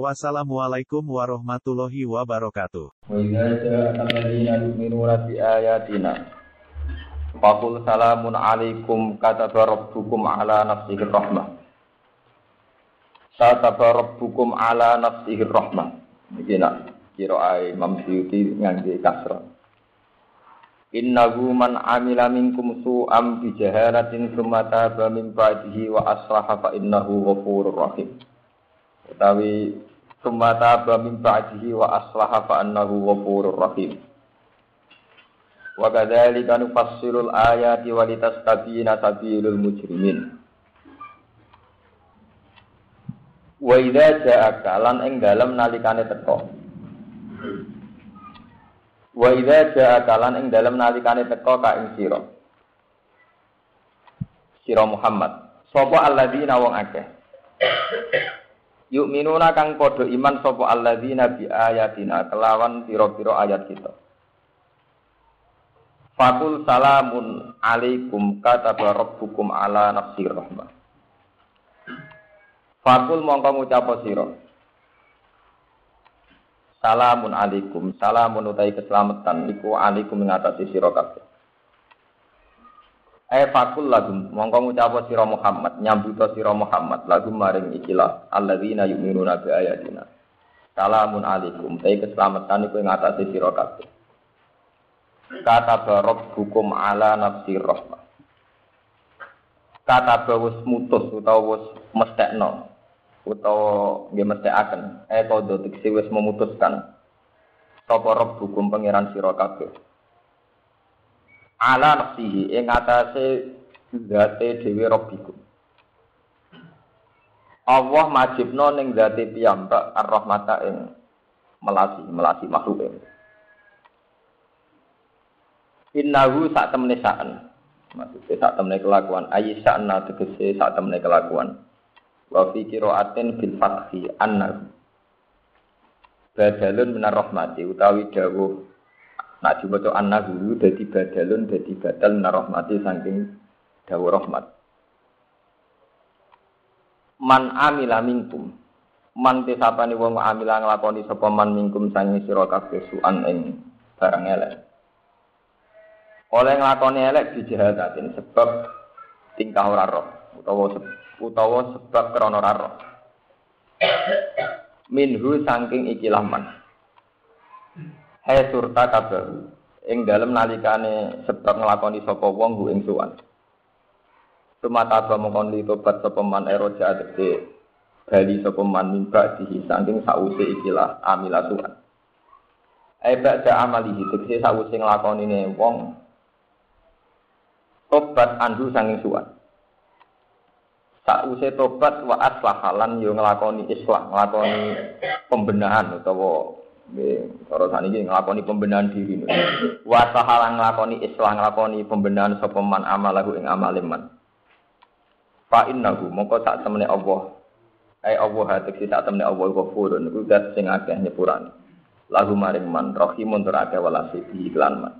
Wassalamualaikum warahmatullahi wabarakatuh. Wa salamun alaikum Kata rabbukum ala nafsihi rahmah. Kataba rabbukum ala nafsihi rahmah. Ini nak kira ai Imam Syuuti ngangge kasra. Innahu man amila minkum su'am bi jahalatin tsumma taba min ba'dihi wa aslaha fa innahu ghafurur rahim. utawi tsumma taba min ba'dihi wa aslaha fa annahu ghafurur rahim. Wa kadzalika nufassilul ayati wa litastabina sabilul mujrimin. Wa idza ja'aka lan ing dalem nalikane teka. Wa idza ja'aka lan ing dalem nalikane teka ka ing sira. Sira Muhammad. Sapa alladzina wong akeh. Yuk minuna kang podo iman sapa alladzina bi ayatina kelawan pira-pira ayat kita. Fakul salamun alaikum kataba rabbukum ala nafsi rahmah. Fakul mongko ngucap sira. Salamun alaikum, salamun utai keselamatan iku alaikum ngatasi sira kabeh. Eh fakul lagum mongko ngucap sira Muhammad nyambuta sira Muhammad lagum maring ikilah alladzina yu'minuna bi ayatina. Salamun alaikum, utai keselamatan iku ngatasi sira kabeh. Kata barok hukum ala nafsi rahmah. Kata bawus mutus utawa wis mestekno utawa nggih mestekaken eh kodho tegese wis memutuskan sapa rob hukum pangeran sira kabeh. Ala nafsihi ing atase zate dhewe rabbikum. Allah majibno ning zate piyambak ar-rahmata ing melasi melasi makhluk ing. Innahu sak temene saan. Maksudnya sak temene kelakuan. Ayi sa'na tegese sak temene kelakuan. Wa fi qira'atin bil fathi annahu. Badalun minar rahmati utawi dawuh Nak dibaca annahu dadi badalun dadi badal minar rahmati saking dawuh rahmat. Man amila minkum man tesapane wong amila nglakoni sapa man minkum sange sira kabeh suan ing barang elek. oleh nglakoni elek dijahatatin sebab tingkah ora roh utawa utawa sebab krana ora roh minhu saking ikilah man hai surta kabar. Ing dalem nalikane sebab nglakoni sapa wong hu ing suwan. Sumata ba mongkon li tobat sapa man eroja adete bali sapa man mimba dihi saking sause ikilah amila suwan. Ai ba'da amalihi tegese sause nglakonine wong. Tobat andu sanging suwan. Sakwise tobat wa aslahalan yo nglakoni islah, nglakoni pembenahan utawa cara saniki nglakoni pembenahan diri. Wa aslahalan nglakoni islah, nglakoni pembenahan sapa man amalahu ing amaliman. Fa innahu mongko sak temene Allah. Ai Allah hateksi sak temene Allah ghafurun niku zat sing akeh nyepurane. Lahu maring man rahimun tur akeh walasi iklan man.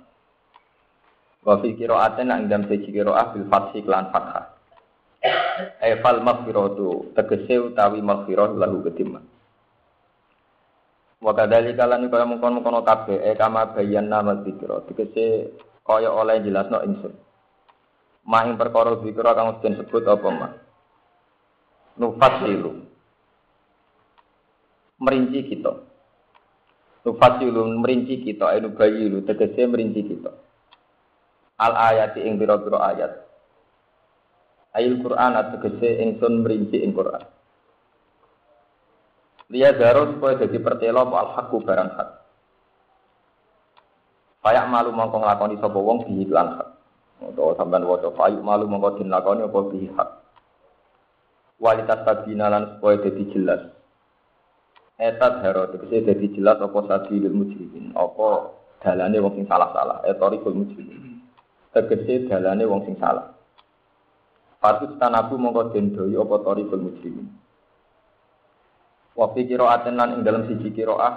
Wa fi qira'atin nang dalam siji qira'ah bil fathi lan fathah. Ai fal maghfiratu tegese utawi maghfirah lahu kedima. Wa kadzalika lan kaya mungkon-mungkon kabeh e kama bayanna wa dzikra tegese kaya oleh jelasno ingsun. Mahing perkara dzikra kang den sebut apa mah. Nufasilu. Merinci kita. Nufasilu merinci kita, anu bayilu tegese merinci kita al ayati ing pira-pira ayat. Ayil Quran ategese ingsun merinci ing Quran. Liya daro supaya jadi pertelo apa al haqqu barang hak. Kayak malu mongko nglakoni sapa wong bihi lan hak. Utawa sampean waca kayu malu mongko din lakoni apa bihi hak. Walitas tabina lan supaya jadi jelas. Etat haro tegese jadi jelas apa sabilul mujrimin, apa dalane wong sing salah-salah, etorikul mujrimin. Tegese dalane wong sing salah. Patut tanabu mongko den doyo apa torikul mujrimin. Wa fi qira'atin lan ing dalam siji qira'ah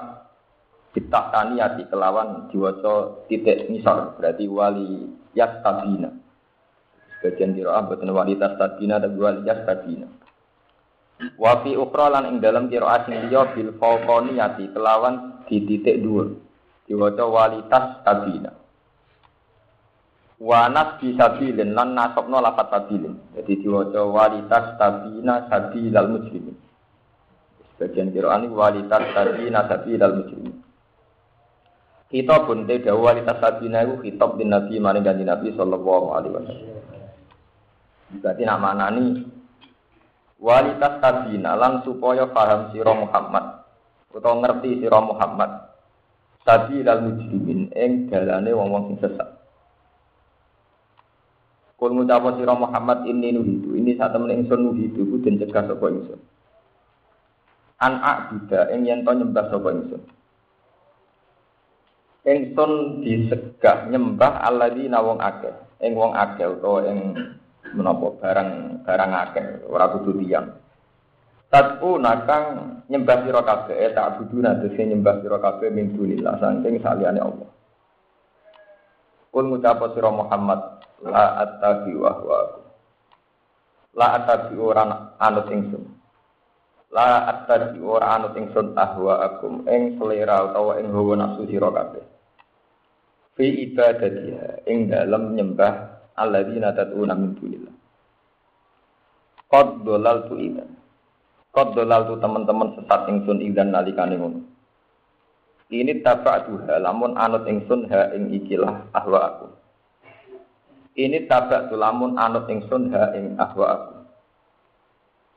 kita taniyati kelawan diwaca titik misal berarti wali yastabina. Sebagian qira'ah boten wali tastabina dan wali yastabina. Wa fi ukhra lan ing dalam qira'ah sing liya bil fawqaniyati kelawan di titik dhuwur. Diwaca wali tastabina wa nasbi sabilin lan nasabna lafat sabilin. Jadi diwaca walitas tabina sabilal muslimin. Sebagian Quran ini walitas tabina sabilal muslimin. Kita pun tidak walitas sabina itu kitab bin Nabi maring ganti Nabi sallallahu alaihi wasallam. Berarti nak manani walitas sabina lan supaya paham sira Muhammad utawa ngerti sira Muhammad sabilal mujrimin ing dalane wong-wong sing sesat. Kul ngucapa sira Muhammad ini nuhidu. Ini saat temen ingsun nuhidu ku den cegah sapa ingsun. An a'buda ing yen to nyembah sapa ingsun. Ingsun disegah nyembah alladzina wong akeh. Ing wong akeh utawa ing menapa barang barang akeh ora kudu tiyang. Tatu nakang nyembah sira kabeh eh, tak budu nadese nyembah sira kabeh min dunillah saking saliyane Allah. Kul ngucapa sira Muhammad la attabi wa huwa la attabi ora anut ingsun la attabi ora anut ingsun ahwa akum ing selera utawa ing hawa nafsu sira kabeh. Fi ibadatiha ing dalem nyembah alladzina tad'una min dunillah. Qad tu iman qad tu teman-teman sesat ingsun idan nalikane ngono. Ini tabatuha lamun anut ingsun ha ing ikilah ahwa aku ini tabak tulamun anut ingsun ha ing ahwa aku.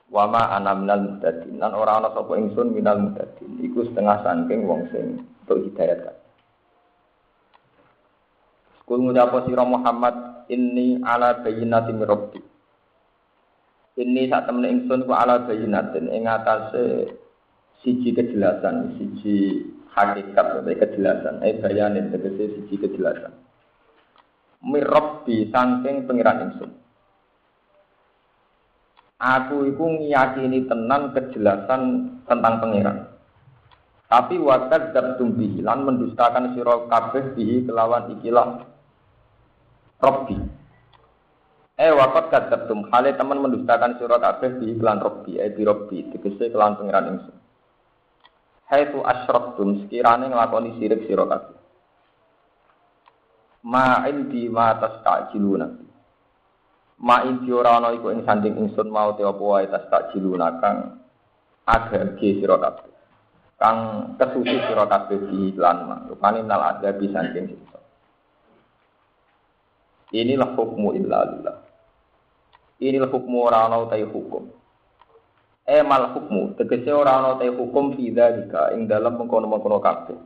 Wama ana minal muhtadin. Lan ora ana sapa ingsun minal muhtadin. Iku setengah saking wong sing untuk hidayat kan. Kul ngucapa sira Muhammad inni ala bayyinati min rabbi. Ini saat temen ingsun ku ala bayyinatin ing atase siji kejelasan, siji hakikat atau kejelasan, eh bayanin tegese siji kejelasan mirabbi saking pengiran ingsun. Aku iku ngiyakini tenan kejelasan tentang pengiran. Tapi wakat dabtum bihi lan mendustakan sira kabeh bihi kelawan ikilah Rabbi. Eh wakat kadzabtum hale teman mendustakan sira kabeh bihi kelan Rabbi, eh bi Rabbi tegese kelan pengiran ingsun. Haitu asyraktum sekirane nglakoni sirik sira kabeh ma indi ma tastajiluna ma indi ora ana iku ing sanding ingsun mau te apa wae tastajiluna kang agage sira kabeh. Kang kesusu sira kabeh di lan ma rupane nal ada bi sanding siksa inilah hukmu illa inilah hukmu ora ana utai hukum. E mal hukmu tegese ora ana utai hukum fi dzalika ing dalam mengkono-mengkono kabeh.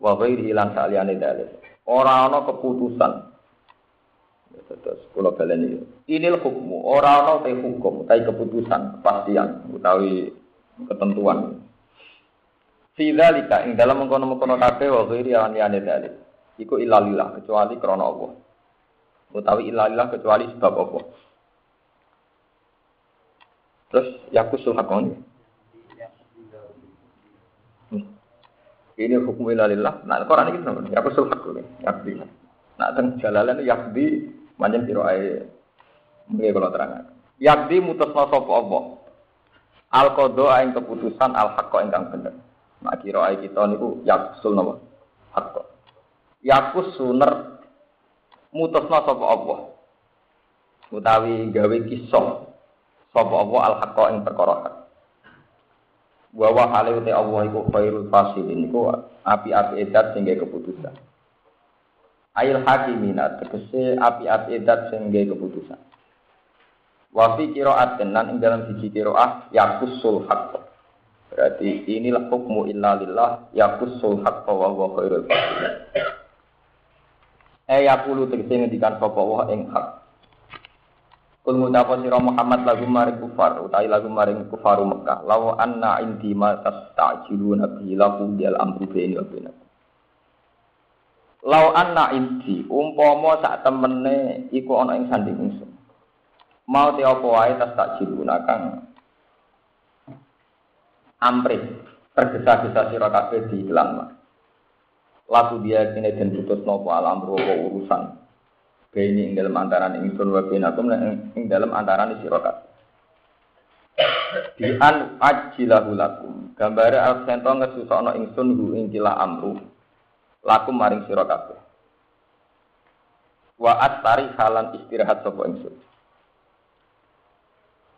Wa ghairi lan saliyane dalil. Ora ana keputusan. Terus kula baleni. Inil hukmu, ora ana te hukum, te keputusan, kepastian utawi ketentuan. Fidzalika ing dalam mengkono-mengkono kabeh wa ghairi liyane dalil. Iku ilalillah kecuali krana Allah. Utawi ilalillah kecuali sebab apa. Terus yakusul hakon. Ini hukum ilalillah. Nah, Quran ini kenapa? Ya kusul hak yakdi. Nah, teng jalalan yakdi manjen sira ae mungkin kalau terang. Yakdi mutusna sapa apa? Al qada ing keputusan al haqqa ingkang bener. Nah, kira ae kita niku yakusul napa? Haqqa. Yakus suner mutusna sapa apa? Utawi gawe kisah sapa apa al haqqa ing perkara hak wa wa hale uti Allah iku khairul fasilin iku api-api edat sing keputusan Ail hakimina tegese api-api edat sing keputusan wa fi qira'atin lan ing dalam siji qira'ah yakusul haqq berarti inilah hukmu illa lillah yakusul haqq wa huwa khairul fasilin eh yakulu tegese ngendikan sapa wa ing hak Kul ngucapa sira Muhammad lagu maring kufar utawi lagu maring kufaru Mekah. Law anna indi ma tastajiluna lahu dial amru baini wa bainakum. Lau anna inti umpama sak temene iku ana ing sanding ingsun. Mau te apa wae tas tak jilunakan. Amri tergesa-gesa sira kabeh diilang. Laku dia kini dan putus nopo alam robo urusan. Bini ing dalam antaran ingsun wa binakum ing dalam antaran sira kabeh. Di an ajilahu lakum. Gambare al-sento ngesusokno ingsun hu ing kila amru lakum maring sira kabeh. Wa atari halan istirahat sapa ingsun.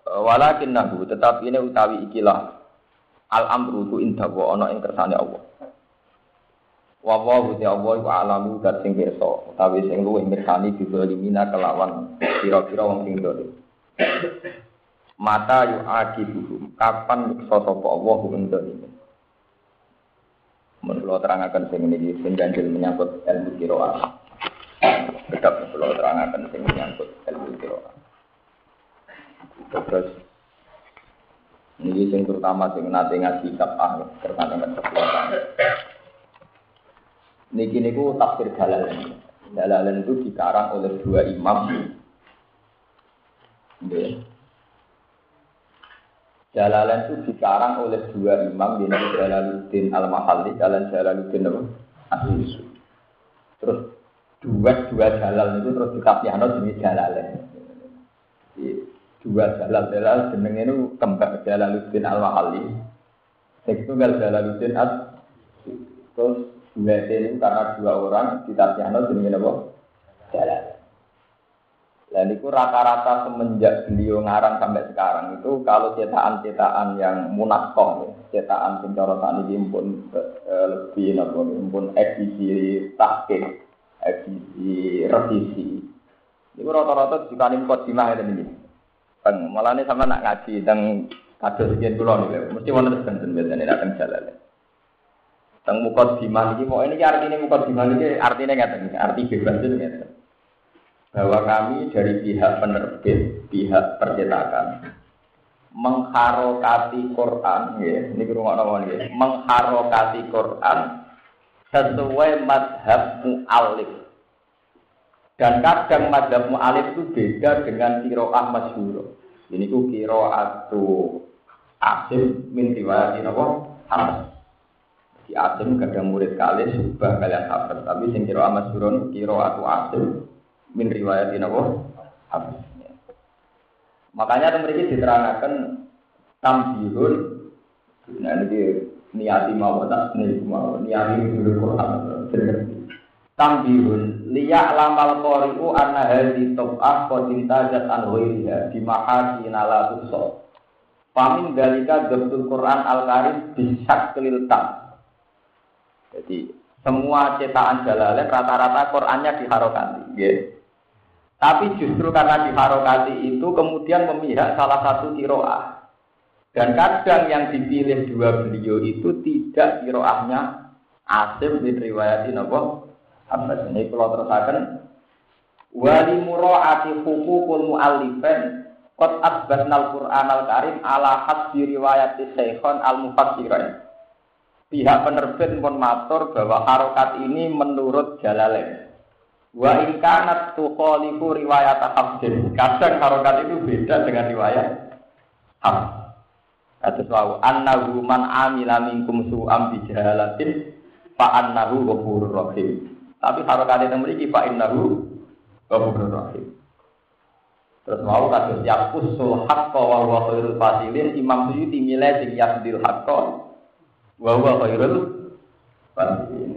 Walakin nahu tetapi ini utawi ikilah al amru ku indah wa ana ing kersane Allah. Wa wa te Allah wa alamu dat sing pirsa utawi sing luwih mirsani bizalimina kelawan kira-kira wong sing dolim. Mata yu akibuhum kapan nyiksa sapa Allah ing dolim. Menurut terangkan sing ini sing ganjil menyangkut ilmu kiroah. Tetap menurut terangkan sing menyangkut ilmu kiroah. Terus ini sing terutama sing nate ngaji sabah terkait dengan kekuatan. Niki niku tafsir Jalalain. Jalalain itu dikarang oleh dua imam. Nggih. Jalalain itu dikarang oleh dua imam di Jalaluddin Al-Mahalli, Jalan Jalaluddin Asli Terus dua dua jalal itu terus dikasihano jenis Jalalain. Dua jalal jalal jeneng itu kembar Jalaluddin Al-Mahalli. Itu gal Jalaluddin As terus dua ini karena dua orang dikasihano jenis apa? Jalal. Dan itu rata-rata semenjak beliau ngarang sampai sekarang itu kalau cetakan-cetakan yang munakoh, cetakan pencorotan ini pun eh, lebih namun pun edisi tahkik, edisi revisi. Itu rata-rata juga nih kodimah itu ini. Bang, malah ini sama nak ngaji dan kado sekian pulau nih, mesti terus kan biasanya datang jalan. Teng mukodimah ini, mau ini artinya mukodimah ini artinya nggak arti bebas itu nggak bahwa kami dari pihak penerbit, pihak percetakan mengharokati Quran, ya, ini kurang apa ya, mengharokati Quran sesuai madhab mu'alif. Dan kadang madhab mu'alif itu beda dengan kiroah masyhur. Ini ku kiroatu asim min riwayat apa? Hamas. Di asim kadang murid kali subah kalian hafiz, tapi sing kiroah masyhur kiroatu asim min riwayat? Habis. Makanya memiliki diterangkan tambihun nah ini niati mau tak nih mau niati dulu Quran tambihun liya lamal qori'u anna hadhi tob'ah qad intajat an ghairiha la tuso Pamin dalika dabtul Quran al-Karim bisa keliltam. Jadi semua cetakan jalalain rata-rata Qurannya diharokati. Yeah. Tapi justru karena diharokati itu kemudian memihak salah satu kiroah. Dan kadang yang dipilih dua beliau itu tidak kiroahnya asim bin riwayatin apa? Ini kalau terusakan wali muraati hukukul mu'allifen Qad asbatna al-Qur'an al-Karim ala hasbi riwayat Syekhon al-Mufassirin. Pihak penerbit pun matur bahwa harokat ini menurut Jalalain. Wa in kanat tukhalifu riwayat Hafsin. Kadang harokat itu beda dengan riwayat Hafs. Kados wau annahu man amila minkum su'am bi jahalatin fa annahu ghafurur rahim. Tapi harokat itu memiliki fa innahu ghafurur rahim. Terus mau kados yaqusul haqqo wa huwa khairul fasilin Imam Suyuti milih sing yasdil haqqo wa huwa khairul fasilin.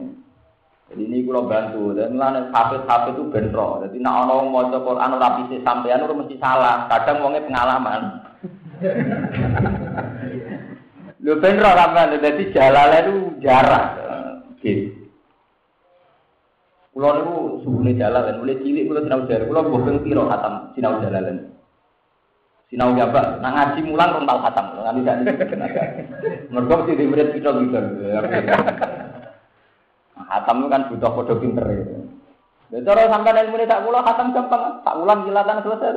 Jadi ini kalau bantu, dan mulai hafid-hafid itu benro. Jadi nak orang mau Quran ora bisa sampean ora mesti salah. Kadang wongnya pengalaman. Lu benro sampean, jadi jalan itu jarak. Gitu. Kulo niku suhune jalan, mulai cilik kulo sinau jalan, kulo bobeng piro khatam sinau jalan. Sinau jaba, nang ngaji mulang rong tau khatam, nganti sak niki. Mergo mesti dimurid piro gitu. Hatam kan butuh kode pinter ya. Ya cara sampean ilmu tak kula hatam gampang, tak ulang jilatan selesai.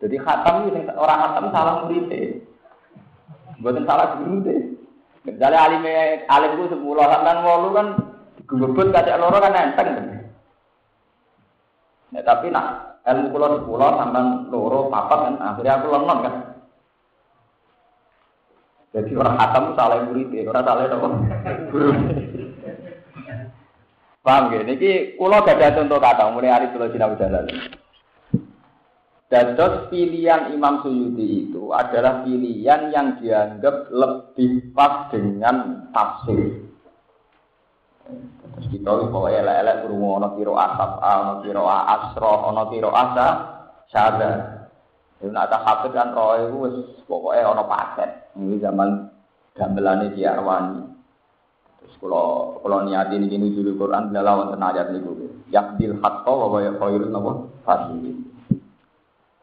Jadi hatam itu orang hatam salah murid Bukan salah guru deh. Misalnya alim alim itu sepuluh sampean walu kan Gebebut kacek loro kan enteng. Nah, tapi nak ilmu kula sepuluh sampean loro papat kan akhirnya aku lemot kan. Jadi orang hatam salah murid, orang salah apa? Guru. Paham ya? Niki kula gadah contoh kata mulai hari kula sinau dalan. Dados pilihan Imam Suyuti itu adalah pilihan yang dianggap lebih pas dengan tafsir. Terus kita pokoknya elek-elek berumur ono kiro asap, ono kiro asro, ono kiro asa, syada. Itu nak tak hafid kan roh itu pokoknya ono paket. Ini zaman gamelane di Arwani. Terus kalau kalau niat ini gini judul Quran adalah wonten ayat niku. Yakdil hatta wa ya khairun napa fasilin.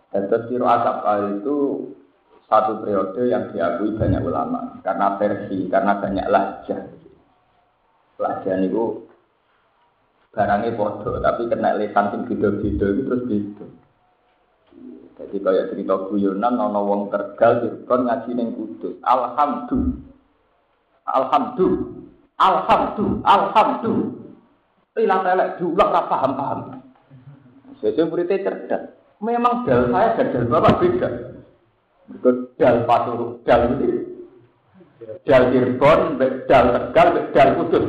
Dan kiro asap itu satu periode yang diakui banyak ulama karena versi, karena banyak lajah. Lajah itu barangnya bodoh, tapi kena lesan sing beda-beda itu terus beda. Jadi kayak cerita guyonan, nono wong tergal, Cirebon ngaji neng kudus. Alhamdulillah, alhamdulillah, alhamdulillah, alhamdulillah. Hilang telek, diulang paham paham. Sesuai muridnya cerdas. Memang dal saya dan dal bapak beda. Itu dal pasur, dal ini. Dal Cirebon, dal Tegal, dal Kudus.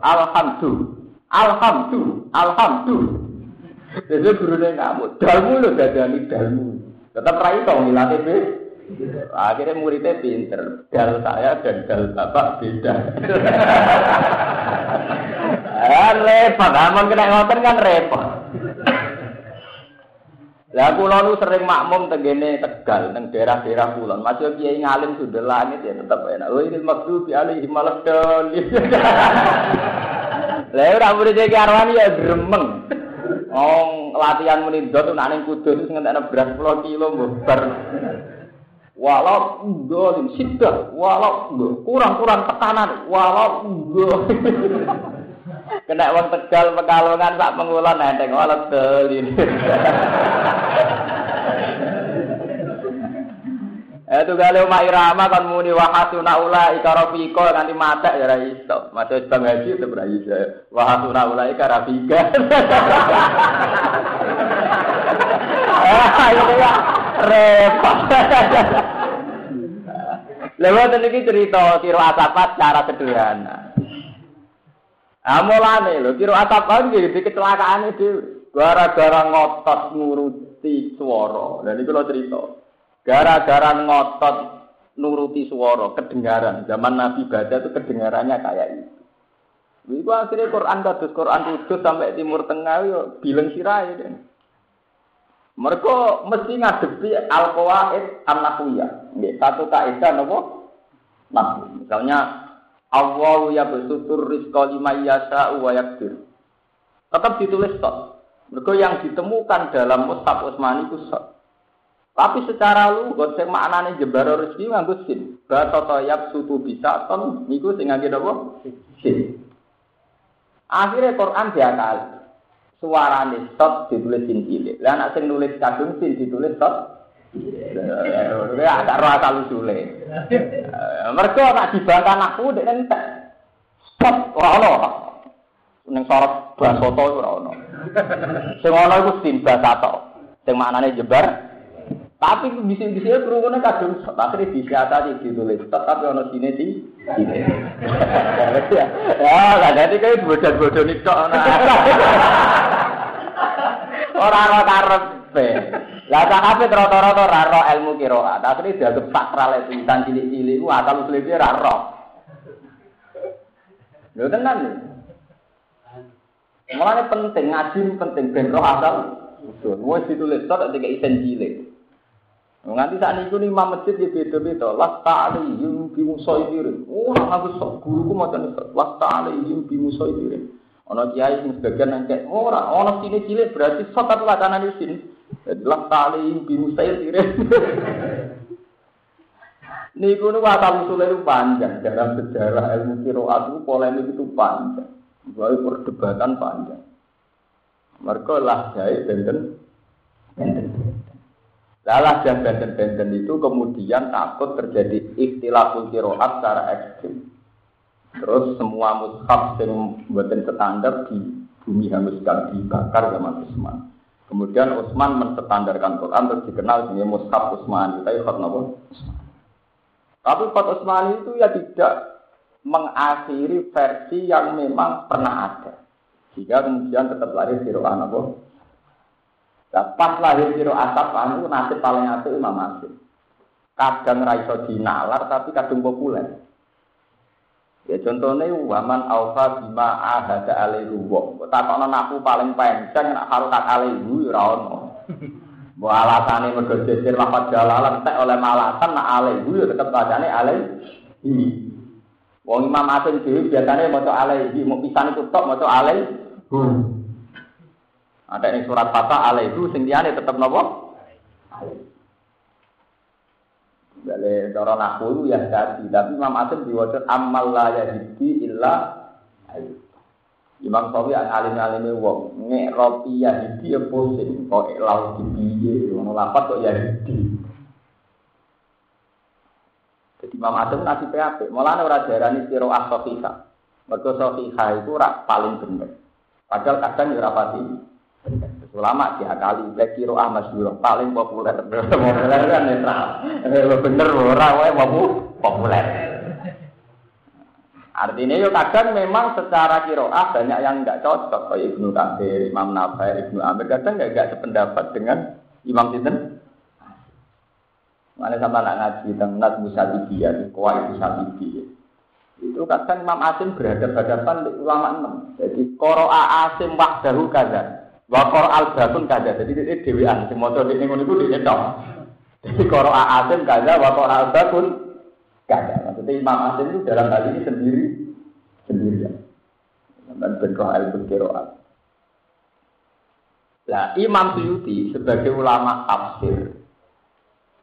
Alhamdulillah, alhamdulillah, alhamdulillah. Jadi gurunya kamu, dalmu lo dadani dalmu. Tetap rai tau ngilatih be. Akhirnya muridnya pinter. Dal saya dan dal bapak beda. kan repot, aman kena ngoten kan repot. Lah kula nu sering makmum tegene Tegal nang daerah-daerah kulon. Masih kiai ngalim sudah langit ya tetap enak. Oh ini maksud alaihi maladun. Lah ora murid iki arwani ya gremeng. Oh, latihan muni dot nak ning kudus ngentekno beras 10 kilo bar. Walau dolim sidah, walau kurang-kurang tekanan, walau Kena wong Tegal Pekalongan sak pengulon enteng walet dolin. Eh kali Mak Irama kan muni wa hasuna ula ikarafiko nganti mata ya ra iso. Masuk Bang Haji itu ra iso. Wa hasuna ula ikarafika. Ayo ya repot. Lewat ini cerita tiro asapat cara sederhana. Ah mulane lho atap nggih di kecelakaan itu gara-gara ngotot nuruti swara. Lah niku lho cerita. Gara-gara ngotot nuruti swara, kedengaran. Zaman Nabi baca itu kedengarannya kayak itu. Iku akhirnya Quran kados Quran kudus sampai Timur Tengah yo bilang sirai deh. Mereka mesti ngadepi al-qawaid an-nahwiyah. Satu kaidah napa? Nah, misalnya Allah ya bersutur rizqa lima yasa wa yakdir. Tetap ditulis sok. Mereka yang ditemukan dalam Mushaf Utsmani itu. Tapi secara lu, gak sing maknane jembar rezeki nganggo sin. Batata yab sutu bisa ton niku sing ngangge apa? Sin. Akhirnya Quran diakal. Suarane sok ditulis sin cilik. Lah anak sing nulis kadung sin ditulis sok Ya agak roh asal usule. Mereka nak dibantah aku dek entek. Stop ora ono. Ning sorot basoto ora ono. Sing ono iku sin basato. Sing maknane jebar. Tapi bisa-bisa kerungunan kadung akhirnya bisa tadi ditulis tapi ono sini di sini. Ya, lah jadi kayak bodoh-bodoh nih kok. Orang-orang karep. Lah sahabat rata-rata ora ro ilmu qiraat. Akhire dianggap sakral itu insan cilik-cilik ku asal usule ora ro. Lho tenan lho. Mulane penting ngaji penting ben roh asal usul. Wis ditulis tok ketika isen cilik. Nganti saat nih imam masjid ya beda-beda. Las ta'alihim bi musaidirin. Oh, aku sok guruku mau tanya Las ta'alihim bi musaidirin. Ono kiai sing sebagian nangkep ora, ono sini cilik berarti sok tapi wacana di sini. Tali bingung saya sirih. Niku nu asal usulnya itu panjang dalam sejarah ilmu kiroat itu polemik itu panjang, bahwa perdebatan panjang. Mereka lah jahit benten, benten. Lalah dan benten-benten itu kemudian takut terjadi ikhtilaful kiroat secara ekstrim. Terus semua mushaf yang buatin standar di bumi hanguskan dibakar zaman Utsman. Kemudian Utsman menstandarkan Quran terus dikenal sebagai mushaf Utsman. Ikut nopo Tapi Khot Utsman itu ya tidak mengakhiri versi yang memang pernah ada. Jika kemudian tetap lahir di rohan apa? Nah, pas lahir di asap itu nasib paling asli Imam Asim. Kadang raiso dinalar tapi kadang populer. Ya contohnya waman alfa bima ahada alaihi wa. Takokno naku paling penceng nak harukat alaihi ora ono. Mbok alasane mergo jejer lafaz jalalan tek oleh malasan nak alaihi ya tetep bacane alaihi. Wong Imam Asim dhewe biasane maca alaihi, mau pisan itu tok maca alaihi. Ada yang surat Fatah alaihi sing liyane tetep napa? Jadi cara nahu ya jadi, tapi Imam Asim diwajib amal la yahdi illa Imam Sawi yang alim alime wong ngek roti yahdi ya pusing kok lau di piye ngono lapat kok yahdi. Jadi Imam Asim nasi PAP, malah ora diarani sira as-sahihah. Mergo sahihah itu rak paling bener. Padahal kadang ya ora pati. Ulama diakali, baik kiro Ahmad Duro paling populer. populer kan netral. Bener ora wae populer. Artinya yo kadang memang secara kiroah banyak yang nggak cocok kayak Ibnu Katsir, Imam Nawawi, Ibnu Amir kadang nggak nggak sependapat dengan Imam Sinten. Mana sama anak ngaji tentang Nas Musadidiyah, Kuwait Musadidiyah. Itu kadang Imam Asim berhadapan-hadapan ulama enam. Jadi Qoro'a Asim wahdahu kaza. Wakor al batun kada. Jadi ini dewan. Motor di ngono itu di Jadi koro asim kada. Wakor al batun kada. Maksudnya Imam Asim itu dalam hal ini sendiri sendirian. Dan benroh al berkiroat. Nah, Imam Suyuti sebagai ulama tafsir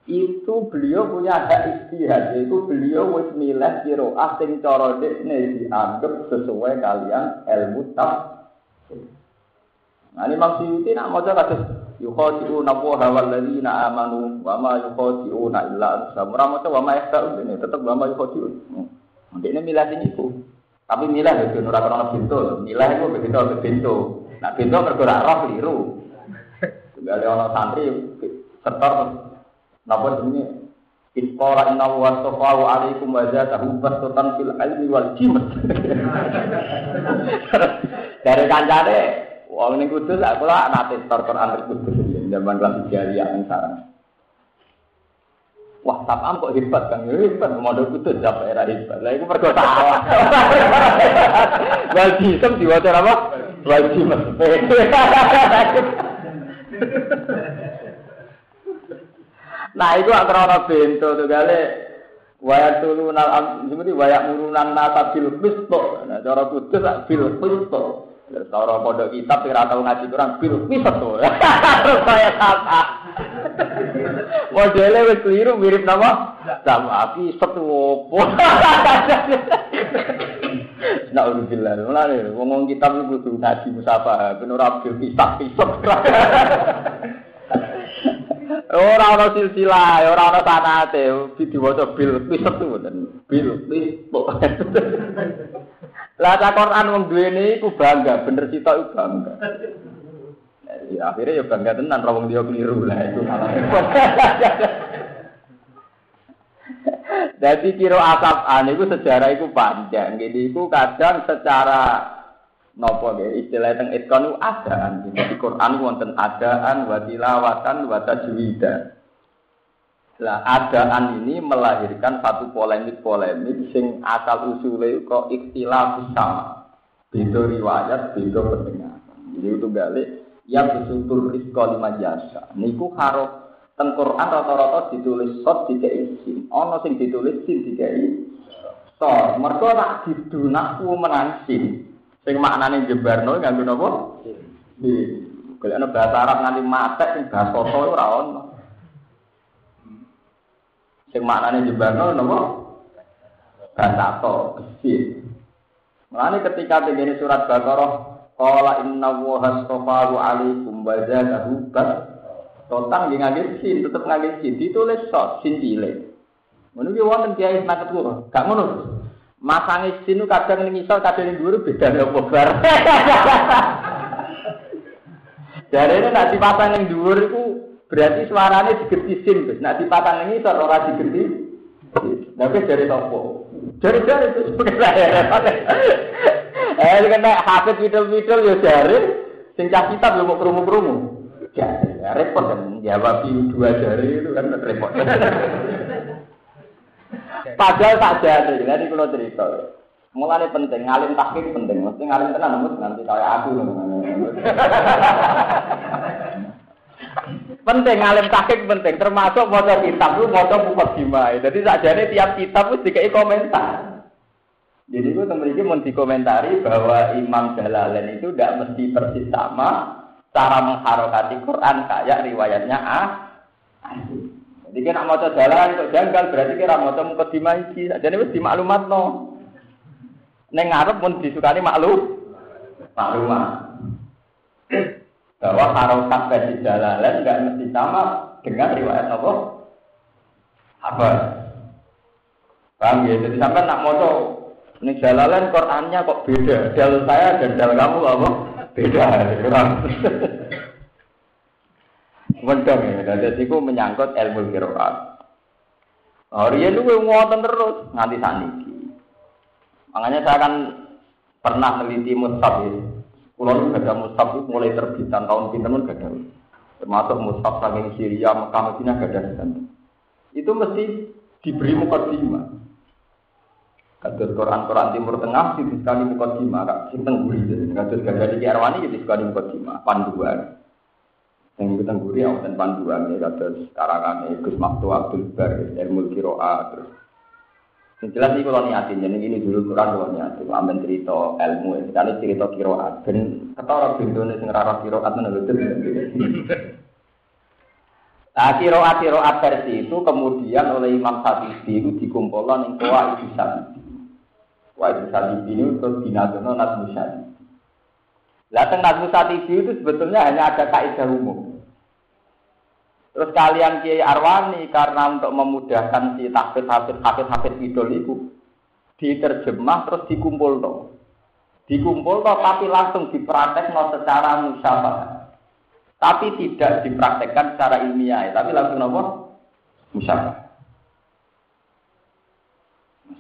itu beliau punya hak istihad itu beliau wis milih kiroah sing cara dekne dianggap sesuai kalian ilmu tafsir. Nah ini Imam Suyuti nak maca kados yukhadi'una hawal ladzina amanu wa ma yukhadi'una illa anfusahum. Ora maca wa ma yahta'un ini tetep wa ma yukhadi'un. Ndekne milah sing iku. Tapi milah itu ora krono pintu. Milah iku begitu pintu. Nah pintu mergo ora roh liru. Tunggal ana santri setor napa jenenge Iskola inna wa sofawu alaikum wa zatahu bastotan fil ilmi wal jimat. Dari kancane Wong ning kudus aku lah nate tor Quran ning kudus zaman kelas jariah ning sarang. Wah, tapam kok hebat kan? Hebat, modal kudus apa era hebat. Lah iku mergo salah. Wal jisem diwaca apa? Wal. Nah, itu antara bento tuh gale Waya turunal am, seperti waya murunan nata bil pisto. Nah, cara kudus bil pisto. Cara pondok kitab sing tau ngaji Quran bil piset to. Saya kata. Modele wis keliru mirip nama sama api setu opo. Nah, alhamdulillah. Mulane ngomong kitab iku kudu ngaji musafah, ben ora bil piset piset. Ora ana silsilah, ora ana sanate, diwaca bil piset tuh bil piset. Lah cak Quran wong duwene iku bangga, bener sitok iku bangga. Ya akhirnya ya bangga tenan wong dia keliru lah itu. Jadi kira asap itu sejarah itu panjang. Jadi itu kadang secara nopo ya istilah teng itkon itu adaan. Jadi Quran wonten adaan wa tilawatan wa tajwidan. Lah adaan ini melahirkan satu polemik-polemik sing asal usulnya kok ikhtilaf sama. Beda riwayat, beda pendengar. Jadi itu balik ya besutul rizqa lima jasa. Niku harus teng Quran rata-rata ditulis sot dikai sin. Ono sing ditulis sin dikai sot. Mergo nak didunakku menang sin. Sing maknane jebarno nganggo napa? Sin. Kalau bahasa Arab nganti matek sing bahasa ora ono. Sing maknane jembano napa? Basato, besi. Mulane ketika begini surat Baqarah, qala inna wa hastafahu alaikum wa zadahu bas. Totan nggih ngangge sin, tetep ngangge sin, ditulis sot sin cilik. Ki wonten kiai sangat kula. Gak ngono. Masang isin kadang ning isor kadang ning dhuwur beda apa bar. Jadi ini nak dipasang ning dhuwur iku berarti suaranya digerti sin, Gus. Nak dipasang ning isor ora digerti. Tapi dari topo. Dari dari itu sebenarnya. Eh, kan hafid widol-widol ya jari, sing cah kitab yo mau kerumu-kerumu. Ya, repot kan jawab dua jari itu kan repot. Padahal tak jadi, jadi kalau cerita. Mulai penting, ngalim takik penting. Mesti ngalim tenan, mesti nanti kayak aku. penting ngalim takik penting, termasuk motor kitab lu buku gimai. Jadi saja tiap kitab itu dikai komentar. Jadi itu teman ini mau dikomentari bahwa Imam Jalalain itu tidak mesti persis sama cara mengharokati Quran kayak riwayatnya ah. Jadi kan mau jalan kok janggal berarti kira mau muka dimaiki. Jadi wis dimaklumat no. Neng ngarep pun disukani maklum maklumat. Bahwa harokat versi jalalan nggak mesti sama dengan riwayat apa? Apa? Paham ya? Jadi sampai nak moto ini jalalan Qurannya kok beda. Dal saya dan dal kamu apa? Beda. Kurang. Mendong ya. Jadi itu menyangkut ilmu kiroat. Oh, dia itu ngotot terus nganti saniki. Makanya saya kan pernah meneliti mushaf ya. Kulo itu gada mushaf itu mulai terbitan tahun pinter pun gada. Termasuk mushaf saking Syria, Mekah, Madinah gada. Itu mesti diberi mukadimah. Kados Quran-Quran Timur Tengah di sekali mukadimah, kak sing tengguri. Kados di Arwani di sekali mukadimah, panduan. Yang kita tengguri yang dan panduan ya kados karangan Gus Maktu Abdul Bar, Ilmu Kiroa, terus yang jelas ini kalau niatin, jadi ini dulu Quran kalau niatin, amin cerita ilmu, sekali cerita kiroat, dan kata orang bintune sing rara kiroat betul. Nah, kiroat kiroat versi itu kemudian oleh Imam Syafi'i itu dikumpulkan yang kuah itu Syafi'i. Kuah itu Syafi'i ini terus dinadono Nazmu Syafi'i. Lah teng Nazmu Syafi'i itu sebetulnya hanya ada kaidah umum. Terus kalian Kiai Arwani karena untuk memudahkan si tahfidz hafid hafid hafid idol itu diterjemah terus dikumpul dong. Dikumpul dong tapi langsung dipraktek no secara musyawarah. Tapi tidak dipraktekkan secara ilmiah, tapi langsung nopo musyawarah.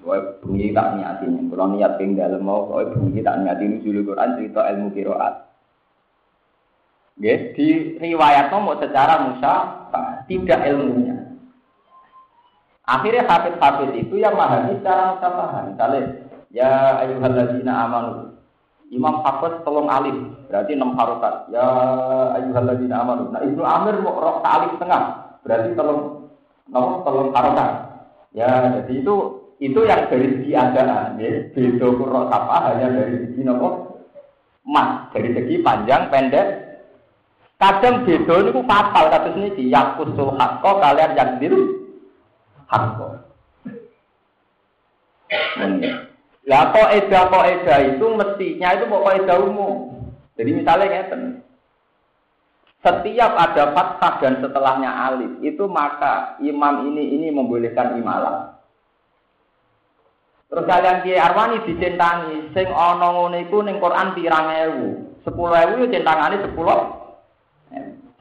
Soalnya bunyi tak niatin, kalau niat tinggal mau, soalnya bunyi tak niatin dulu Quran cerita ilmu kiroat. Ya, di riwayat nomor secara musa tidak ilmunya. Akhirnya hafid-hafid itu yang memahami secara musafahan. Misalnya, ya ayuhalladzina amanu. Imam Hafiz tolong alif, berarti enam harokat. Ya ayuhalladzina amanu. Nah, Ibnu Amir mau rok alif tengah, berarti tolong nomor tolong harokat. Ya, jadi itu itu yang dari segi adaan, ya. Beda kurok apa hanya dari segi nopo mas, dari segi panjang pendek Kadang beda niku fatal kados niki yakusul hakko kalian yang diru hakko. Lah kok eda kok eda itu mestinya itu mau eda umum. Jadi misalnya ngeten. Setiap ada fathah dan setelahnya alif, itu maka imam ini ini membolehkan imalah. Terus kalian Kiai Arwani dicentangi, sing ana ngene iku ning Quran pirang ewu. 10.000 yo centangane 10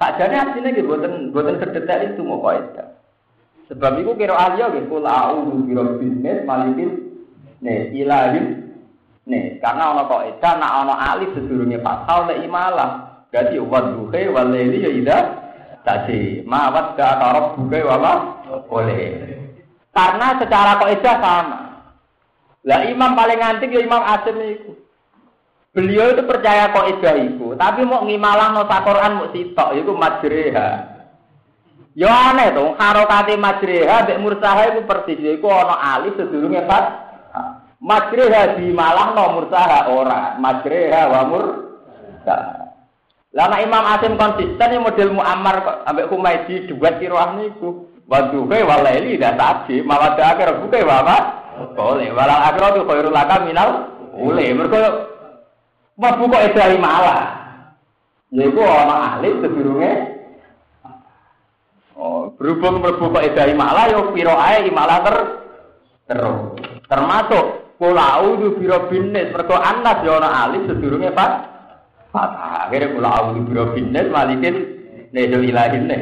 Sajane asline nggih boten boten sedetek itu mau kaidah. Sebab itu kira ahli ya kul a'udzu bisnis malikin nih ilahin nih karena ana kaidah nak ana alif sedurunge fathah lek imalah. Berarti wadduhe walaili ya ida tadi mawat ka tarab buke wa boleh. Karena secara kaidah sama. Lah imam paling antik ya Imam Asim itu. Beliau itu percaya kok ida itu, tapi mau ngimalah no Quran mau sitok itu majreha. Yo aneh tuh, harokati majreha, bek mursaha itu persis, itu ono alif sedurungnya pas. Majreha di malah no mursaha ora, majreha wa mursaha. Lama Imam Asim konsisten yang model Muammar ambek Humaydi duet kiroah niku. Waduhe walaili dah tadi, malah akhir buke bapak. Boleh, walau akhir itu laka minal. Boleh, mereka Mlebu kok edahi malah. Yaiku ana alif sedurunge Oh, berhubung mlebu kok edahi malah yo pira ae malah ter terus. Termasuk Kula auzu bi rabbin nas, mergo anas ya ana alif sedurunge Pak. Fatah. Akhire kula auzu bi rabbin nas malikin nezo ilahin ne.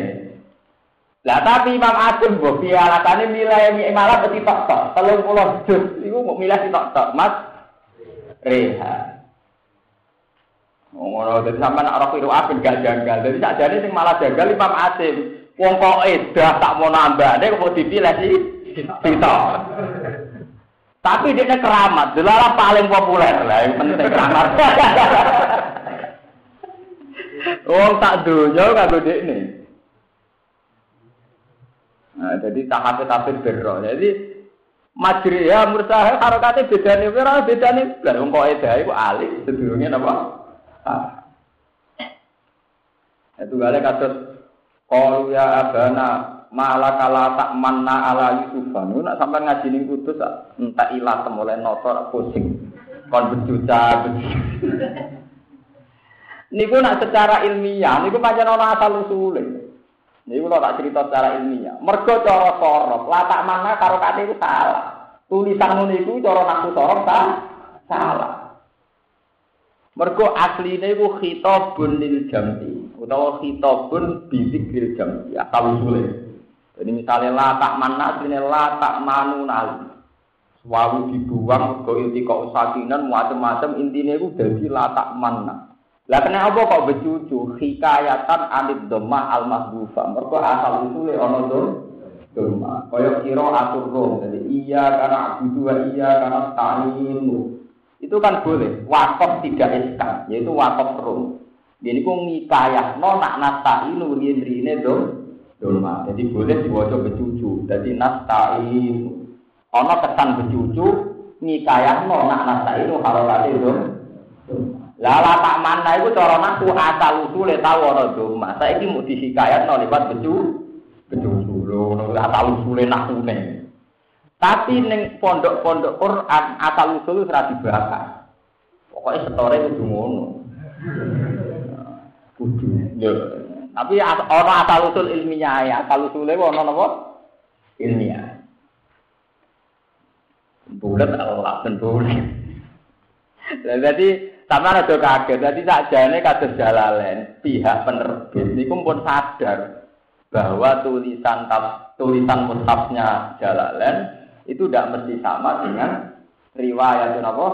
Lah tapi Imam Asim mbok piye alatane milih malah peti tok tok 30 juz iku mau milih tok tok Mas Reha. Ngono dadi sampean ora kira apen gak janggal. Dadi sakjane sing malah janggal Imam Asim. Wong kok edah tak mau nambane kok dipilih sih. Sitok. Tapi dia keramat, dilarang paling populer lah, yang penting keramat. Wong tak dunia dek nih. Nah, jadi tahap tahap berro. Jadi majri ya mursaha harokatnya beda nih, beda nih. Wong kok edah iku alih sedurunge napa? Ah. Itu gale kados qalu ya abana malah kala tak manna ala Yusufan. Nak sampai ngaji ning kudus entak ilah temulai notor pusing. Kon bejuca Niku nak secara ilmiah, niku pancen ana asal usule. Niku kalau tak cerita secara ilmiah. Mergo cara sorok, latak mana karo itu salah. Tulisan ngono iku cara naku sorok salah. Mergo asline iku khitabun lil jam'i utawa khitabun bi dzikril jam'i asal usule. Jadi misalnya latak mana, ini latak manu nali. Wawu dibuang, kok inti kok sakinan, macam-macam intinya itu jadi latak mana. Lah kenapa kok becucu hikayatan anit domah al mahbufa. Mereka asal itu le ono dom domah. Kaya kira atur rom. Jadi iya karena abudu iya karena ta'inu. Itu kan boleh. Wakaf tidak iskan, yaitu wakaf rom. Jadi ku ngikayah no nak nasta'inu rien-riene dom Doma. Jadi boleh diwaca becucu. Jadi nastain. Ono kesan becucu nikayahno nak nastain kalau tadi itu. Lala tak mana itu cara naku asal usule tahu ono doma. Ini mau disikayatno lewat becu becucu lho. Asal usule nakune. Tapi neng pondok-pondok Quran asal usul ora dibahas. Pokoknya setore itu ngono. Kudu. Tapi ono asal usul ilmiah ya, asal usule ono napa? Ilmiah. Bulat Allah ben bulat. Jadi sama ada kaget. Jadi sakjane kados jalalen pihak penerbit niku pun sadar bahwa tulisan tulisan mushafnya jalalen itu tidak mesti sama dengan riwayat apa?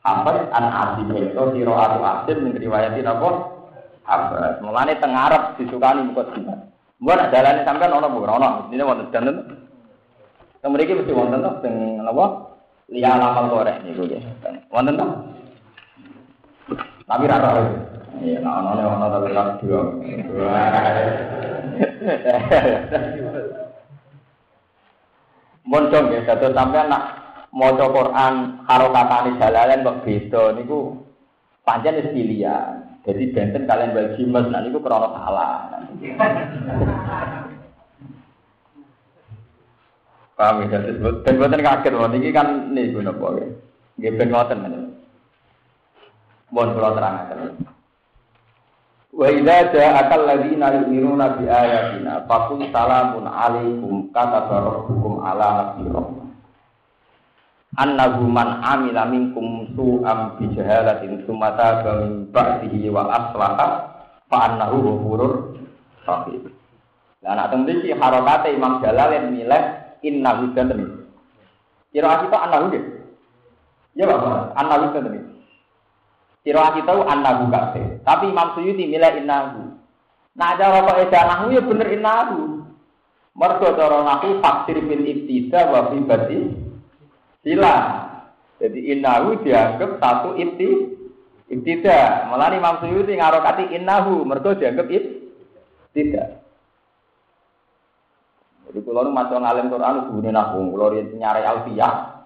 Hafiz an Asim itu siro atau Asim min riwayat apa? Abbas. Mulane teng Arab disukani muka jimat. Mbok nak dalane sampean ana bu, ana. Ini wonten danten. Teng mriki mesti wonten to teng napa? Liya lamal korek niku nggih. Wonten to? Tapi ra tau. Iya, nah ana ana tapi ra dua. Mun dong ya, dados sampean nak maca Quran karo katane jalalen kok beda niku pancen wis pilihan. Jadi benten kalian bagi mas, nah itu krono salah. Paham ya, jadi ben boten kaget loh, ini kan nih gue nopo ya. Nggih ben ngoten men. Mohon kula terangaken. Wa idza ja'aka alladziina yu'minuna bi ayatina faqul salamun alaikum kata rabbukum ala nafsi annahu man amila minkum su'am bi jahalatin sumata min ba'dihi wa aslaha fa annahu ghafurur rahim. Lah nek teng mriki harokate Imam Jalal yang milih innahu dan Kira kita annahu nggih. Ya Pak, annahu dan Kira kita annahu kabeh. Tapi Imam Suyuti milih innahu. Nah cara kok edanahu ya bener innahu. Mergo cara nahu faksir bil ibtida wa fi sila. Jadi innahu dianggap satu ibti ibtida. Malah Imam Suyuti ngarokati innahu mergo dianggap tidak. Jadi kalau nu masuk ngalim Quran gune nahwu, kalau nyari alfiyah.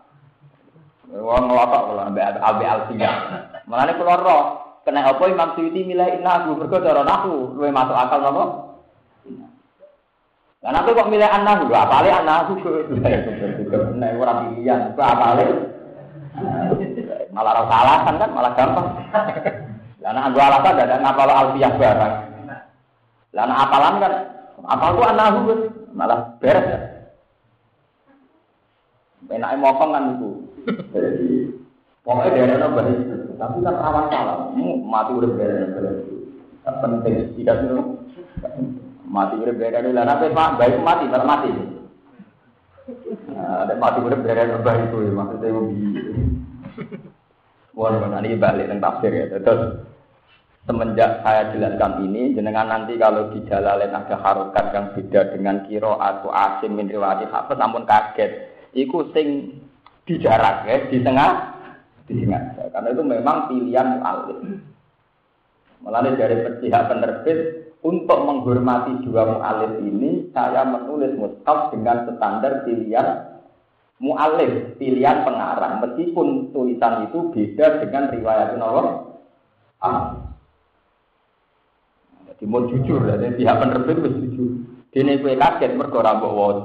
Wong ngelotok kalau ambek ambek alfiyah. Malah kalau roh kena apa Imam Suyuti milih innahu mergo cara nahwu luwih masuk akal napa? Karena aku kok milih anak gue, apa lagi anak aku Nah, orang pilihan, gue apa lagi? Malah rasa alasan kan, malah gampang. Karena gue alasan ada ngapal alfiah barang. Karena apalan kan, apal gue anak gue, malah beres ya. Enaknya mokong kan itu. Jadi pokoknya daerah apa itu. Tapi kan rawan salah. Mati udah daerah apa itu. Penting tidak itu. Mati udah daerah itu. Lah nabi pak baik mati malah mati. Nah, ada mati udah daerah apa itu ya maksudnya Wah, ini balik tentang tafsir ya. Terus semenjak saya jelaskan ini, jenengan nanti kalau di jalan ada harokat yang beda dengan kiro atau asim min riwayat hafes, namun kaget. Iku sing di jarak ya, di tengah, di tengah. Karena itu memang pilihan mu'alif. Melalui dari pihak penerbit, untuk menghormati dua mu'alif ini, saya menulis mushaf dengan standar pilihan mu'alif, pilihan pengarang. Meskipun tulisan itu beda dengan riwayat Allah. Ah, jadi mau jujur ya, dan pihak penerbit harus jujur. Dene kue kaget mergo ora mbok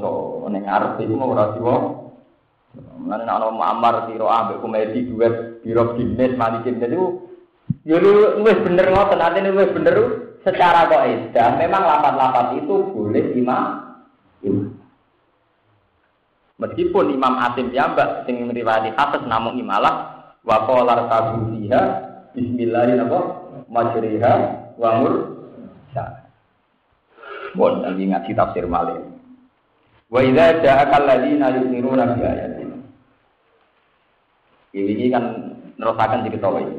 arep iku mau ora siwa. Mulane nek ana Muammar sira ambek komedi duet biro Guinness mali Guinness itu ya lu wis bener ngoten, artine wis bener secara kaidah memang lapat-lapat itu boleh imam. Meskipun Imam Asim Yambak sing meriwayati Hafiz namun imalah wa qala fiha bismillahirrahmanirrahim majriha wa mur Bon, lagi ngaji tafsir malih. Wa idza ja'aka alladziina yu'minuna bi ayatina. Ini kan nerusakan ini.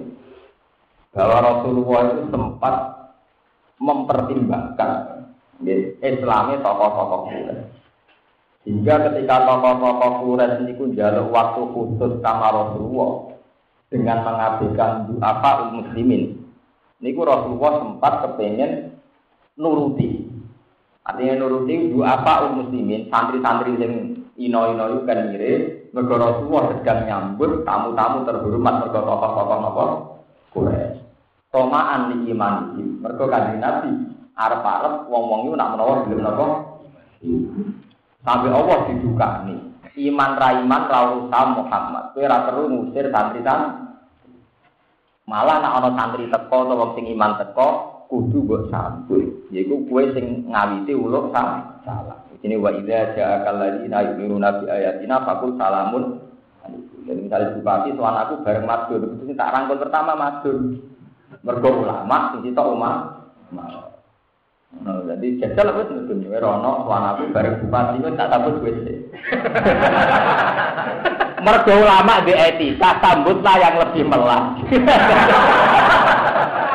Bahwa Rasulullah itu sempat mempertimbangkan Islamnya tokoh-tokoh Quraisy. Hingga ketika tokoh-tokoh Quraisy ini jaluk waktu khusus sama Rasulullah dengan mengabaikan apa muslimin. Niku Rasulullah sempat kepengen nuruti. Artinya nuruti apa muslimin, santri-santri yang ino-ino kan mirip, mergo Rasulullah sedang nyambut tamu-tamu terhormat mergo tokoh-tokoh napa Quraisy. Tomaan di iman iki, mergo kanjeng Nabi arep-arep wong-wong itu nak menawa gelem napa Sampai Allah diduka nih. Iman raiman rausa Muhammad. Kowe ora perlu ngusir santri-santri. Malah nak ana santri teko atau wong sing iman teko, kudu mbok sambut. Yaiku kue sing ngawiti uluk salah. Ini wa idza ja'akal ladina yu'minuna bi ayatina faqul salamun. Jadi misalnya bupati soal aku bareng madur, itu tak rangkul pertama madur. Mergo ulama sing sitok umat. Nah, jadi jajal wis mudun wae rono soal aku bareng bupati wis tak sambut wis. Mergo ulama di etika sambutlah yang lebih melas.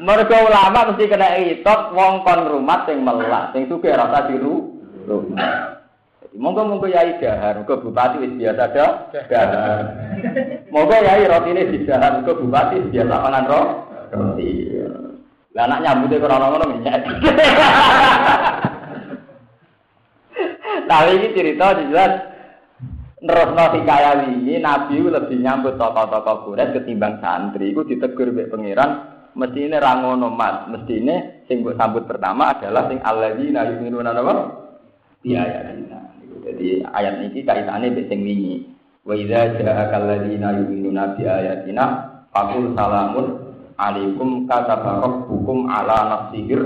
Mergo ulama mesti kena itot wong kon rumah sing melah, sing sugih rasa diru. Monggo monggo yai dahar, monggo bupati wis biasa dah. Dahar. Monggo yai rotine didahar, monggo bupati biasa mangan ro. Roti. Lah anak nyambute ora ngono menyet. Tapi ini cerita jelas nerusno hikayat ini Nabi lebih nyambut tokoh-tokoh Quraisy ketimbang santri. Iku ditegur mbek pangeran mesti ini rangono mat, mesti ini sing sambut pertama adalah sing alladzina yu'minuna napa? Bi ayatina. Jadi ayat ini kaitannya dengan sing wingi. Wa idza ja'aka alladzina yu'minuna bi ayatina faqul salamun alaikum kataba rabbukum ala nafsihir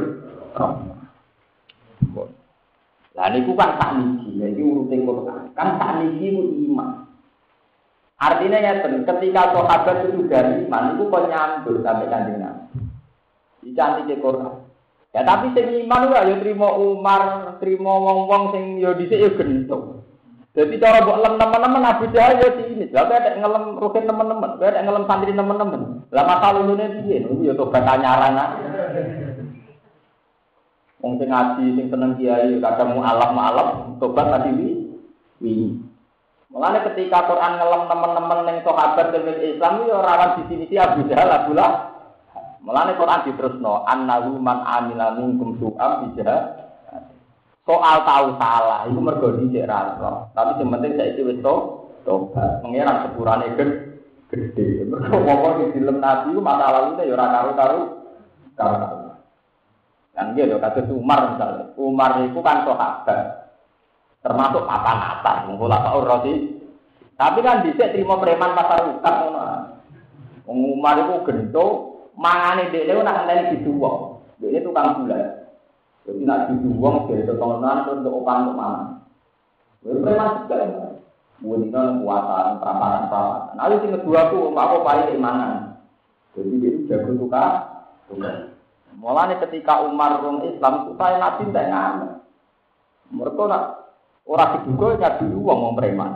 rahmah. Lah niku kan tak niki, iki urute. Kan tak niki iman. Artinya ya ketika sahabat itu sudah iman, itu kok nyambut sampai kanjeng Nabi. Dicantik ke Quran. Ya tapi sing iman ora ya trimo Umar, trimo wong-wong sing ya dhisik ya gentung. Jadi cara buat lem teman-teman Abu Jahal ya sini. Lah ada ngelem rukin teman-teman, ada ngelem santri teman-teman. Lah masa lulune piye? Niku ya tobat anyaran ah. Wong ngaji sing seneng kiai kadang mu alam alam tobat tadi wi. Mulane ketika Quran ngelem teman-teman yang sahabat dengan Islam ya rawan sini si Abu Jahal Abu Lah. Mulane Quran diterusno annahu man amila minkum su'am bijah. Soal tahu salah itu mergo dhisik ra Tapi sing penting saiki wis to tobat. Pengiran sepurane gede. Mergo wong di film Nabi masa lalu ya ora karo-karo karo. Kan gitu kata Umar misalnya. Umar itu kan sahabat termasuk papan atas mengulak Pak Urrosi. Tapi kan bisa terima preman pasar ukat Umar itu gento, mangane dia itu nak ngenteni diduwong. Dia tukang gula. Jadi nak diduwong dari tetongan untuk opang untuk mana. Wis preman juga. Mudina kekuatan, peramparan, peramparan. Lalu yang kedua aku, aku paling keimanan. Jadi dia jago suka. Mulanya ketika Umar rum Islam, supaya Nabi tidak ngamen. Mereka nak orang diduga nyadu uang mau preman.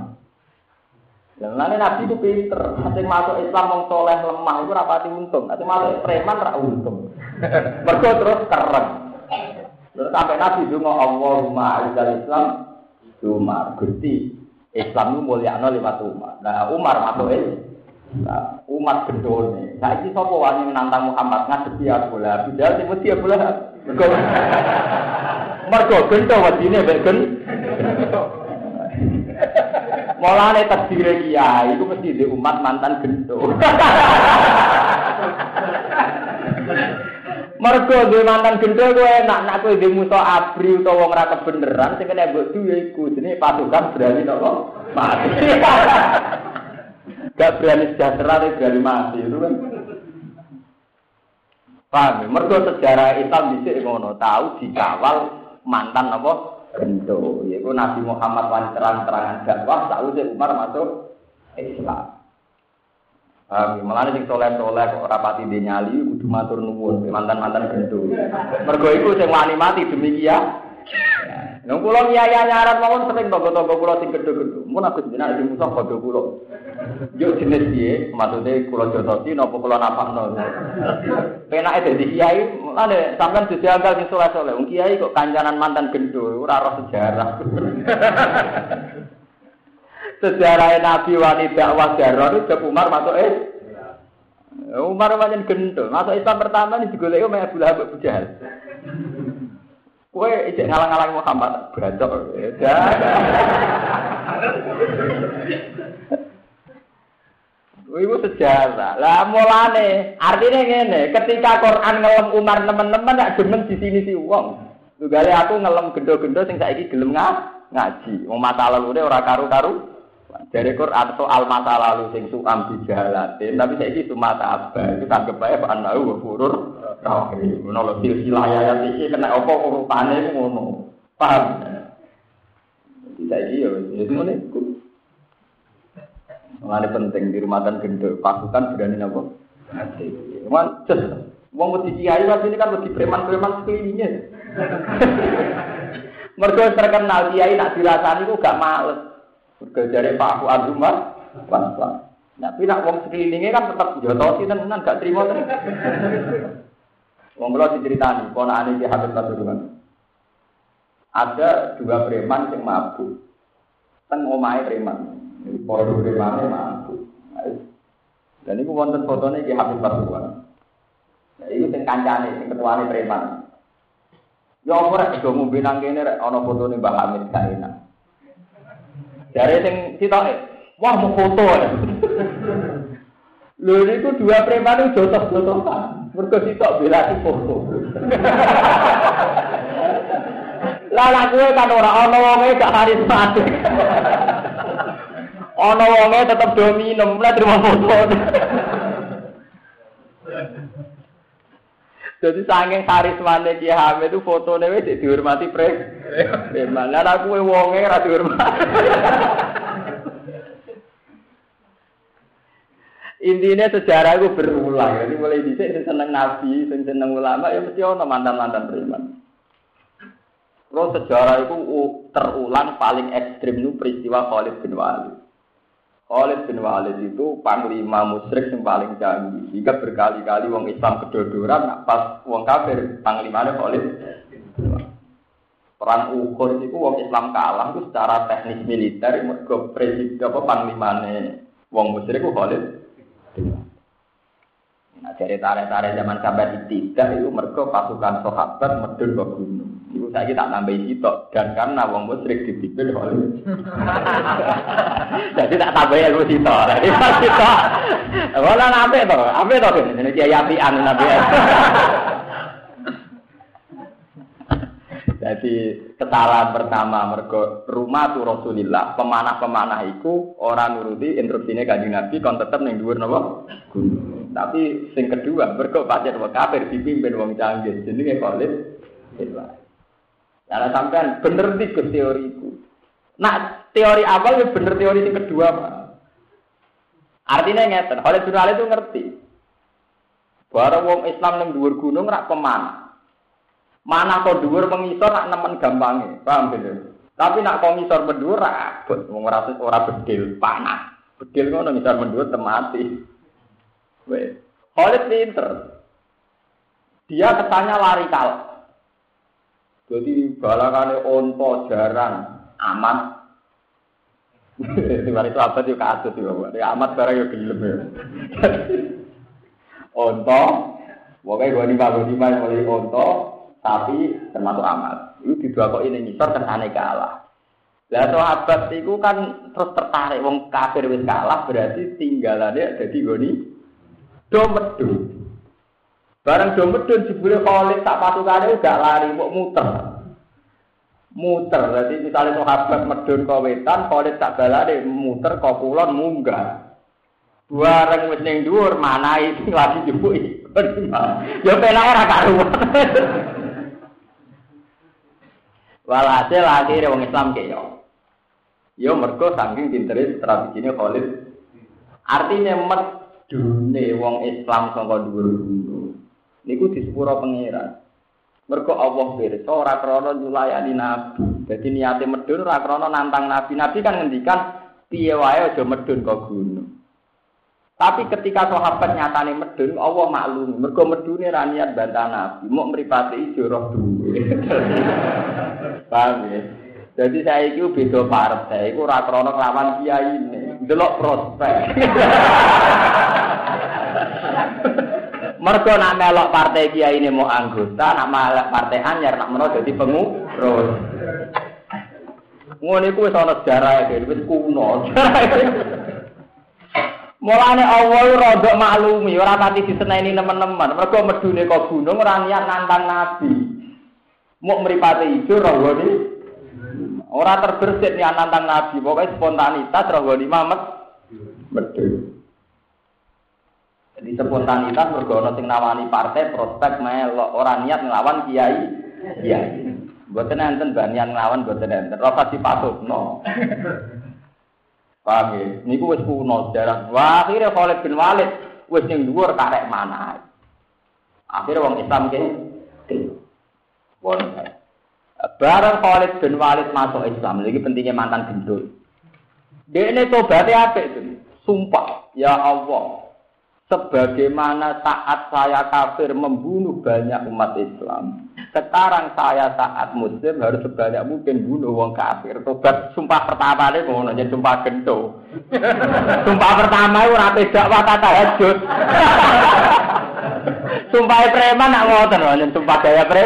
Nanti Nabi itu pinter, nanti masuk Islam mau soleh lemah itu rapati untung, nanti masuk preman rak untung. Mereka terus keren. Terus sampai Nabi ngomong Allahumma a'izal Islam, Umar, Gusti, Islam itu mulia lewat Umar. Nah Umar masuk. Nah, umat gendone. Nah, ini sapa wani menantang Muhammad ngadepi Abu Lahab. Sing mesti Abu Lahab. Mergo gento wadine mek gen. Mulane takdire kiai iku mesti di umat mantan gento. Mergo duwe mantan gento kowe enak nak kowe duwe musuh abri utawa wong ra kebeneran sing kena mbok duwe iku jenenge pasukan berani napa mati. Gak berani sejahtera, berani mati itu kan. Paham ya? Mergo sejarah Islam bisa ngono, tahu dikawal mantan apa? Gento. Yaitu Nabi Muhammad wan terang-terangan dakwah, sih Umar masuk Islam. Paham ya? Malah sing soleh-soleh kok rapati dia nyali, kudu matur nuwun mantan-mantan gento. Mergo iku sing wani mati demikian. Nang kula nyaya nyarat mawon sering tonggo-tonggo kula sing gedhe-gedhe. Mun aku jenengan iki musuh padha kula. Yo jenis piye? Maksude kula jotosi napa kula napakno. Penake dadi kiai, lane sampean dijagal sing saleh-saleh. Wong kiai kok kancanan mantan gendho, ora roh sejarah. sejarah Nabi wani dakwah jaror itu Umar masuk eh Umar wajan gendho. Masuk Islam pertama ini digoleki Umar Abu Lahab Abu Jahal. Kue ijek ngalang-ngalang Muhammad beracok. Ibu sejarah. Lah mulane artinya ngene, ketika Quran ngelem Umar teman-teman nak demen di sini si wong. Tugale aku ngelem gendo-gendo sing saiki gelem ngaji. Wong mata lalu ora karu-karu. Dari Quran soal masa lalu sing suam dijalatin, tapi saya itu mata apa? Itu kan kebaik Pak Anau furur rahim. Menolong silsilah ayat ini kena apa urutane ngono. Paham? Tidak iya, itu Mengenai penting di rumah dan gendol, pasukan berani apa? Cuman, cus, Wong wedi kiai ini kan wedi preman-preman sekelilingnya. Mereka terkenal kiai nak dirasani itu gak males. Mergo jare Pak Fuad Umar, was-was. Tapi nak wong sekelilingnya kan tetap jotosi tenan gak terima tenan. Wong kula diceritani, ponakane Ki Habib Pasuruan. Ada dua preman yang mabuk. Teng omahe preman. Para premane mabuk. Dan itu wonten fotonya Ki Habib Pasuruan. Nah, itu sing kancane, sing ketuane preman. Ya ora do ngombe nang kene rek ana fotone Mbah Hamid gak enak. Dari sing sitoke, wah mau foto ya. Lho itu dua preman itu jotos-jotosan. Mergo sitok bela foto. Lah lah kowe kan ora ana wonge gak karismatik. Ana wonge tetep do minum, lah terima foto. Jadi saking karismane Ki Hamid itu fotone wis dihormati pre. Memang lah aku wonge ora dihormati. Intinya sejarah itu berulang. Jadi mulai dhisik sing seneng nabi, sing seneng ulama ya mesti ana mantan-mantan preman. Terus sejarah itu terulang paling ekstrim itu peristiwa Khalid bin Walid. Khalid bin Walid itu panglima musyrik yang paling canggih. Jika berkali-kali wong Islam kedodoran, pas wong kafir panglimanya Khalid. Perang Uhud itu wong Islam kalah itu secara teknis militer mergo presiden apa panglimane wong musyrik itu Khalid. Nah, dari tarik-tarik zaman sampai tidak itu mergo pasukan sahabat medun ke gunung. Ibu saya tak nambahi sitok dan karena wong musyrik dipimpin oleh jadi tak tambahi ilmu sitok. Jadi pas sitok, wala nabe to, ape to? Ini kiai apian nabe. Jadi kesalahan pertama mergo rumah tu Rasulillah, pemanah-pemanah iku orang nuruti instruksinya kanjeng Nabi kon tetep ning dhuwur napa? Gunung. Tapi sing kedua mergo pancen kafir dipimpin wong canggih jenenge Khalid. Islam. Karena sampean bener di teoriku. Nak teori awal ya bener teori yang kedua, Pak. Artinya ngeten, bin Walid itu ngerti. Barang wong Islam yang dhuwur gunung rak peman. Mana kok dhuwur mengisor nak nemen gampange. Paham gitu? Tapi nak kok ngisor mendur rak abot, wong ora ora bedil, panas. Bedil ngono ngisor mendur temati. Wes. Khalid pinter. Dia kesannya lari kal. Jadi balangane onto jarang aman Tiba itu apa sih kasus sih bapak. Ya amat barang yang gelem ya. Onto, pokoknya dua lima dua lima yang mulai onto, tapi termasuk amat. Itu di dua kok ini nyisor kesane kalah. Lah sahabat itu kan terus tertarik wong kafir wis kalah berarti tinggalannya jadi goni do medun. Barang do medun jebule Khalid tak pasukane gak lari mau muter muter. Jadi misalnya sahabat medun ke wetan, kalau tak balade muter ke kulon munggah. Bareng wis ning dhuwur manai sing lagi jebuki. Ya penake ora karuan. Walhasil akhirnya wong Islam keyo. Yo mergo saking pintere strategine Khalid. Artinya medune wong Islam sangka dhuwur niku disepuro pangeran. Mergo Allah pirsa ora krana nyulayani nabi. Dadi niate medun ora krana nantang nabi. Nabi kan ngendikan piye wae aja medun kok gunung. Tapi ketika sahabat nyatane medun, Allah maklum. Mergo medune ra niat bantah nabi, mripate ijo roh duwe. Paham ya? Jadi saya itu beda partai, itu ora krana kelawan kiai ini, delok prospek. Mergo nak melok partai dia ini mau anggota, nak melok partai anyar nak menawa dadi pengurus. Ngono iku wis ana sejarah iki, wis kuno. Mulane Allah rodok maklumi, ora pati diseneni teman-teman. Mergo medune kok gunung ora niat nantang nabi. Mau mripate ijo rohone ora terbersit niat nantang nabi, pokoknya spontanitas rohone mamet medun. Jadi spontanitas bergono sing nawani partai prospek melok orang niat ngelawan kiai kiai. Buat enten banian ngelawan buat enten. Rasa dipasut no. Paham ya? Niku wis kuno jarang. Wah akhirnya Khalid bin Walid wis ning dhuwur karek mana. Akhirnya wong Islam ke Bon. Barang Khalid bin Walid masuk Islam, lagi pentingnya mantan gendul. Dia ini tobatnya apa itu? Sumpah, ya Allah, Sebagaimana saat saya kafir membunuh banyak umat Islam. Sekarang saya saat muslim harus sebanyak mungkin bunuh wong kafir. Tobat sumpah pertama ini mau nanya sumpah gento. sumpah pertama itu rapi dakwah kata hajut. sumpah preman nak ngoten nanya sumpah daya pre.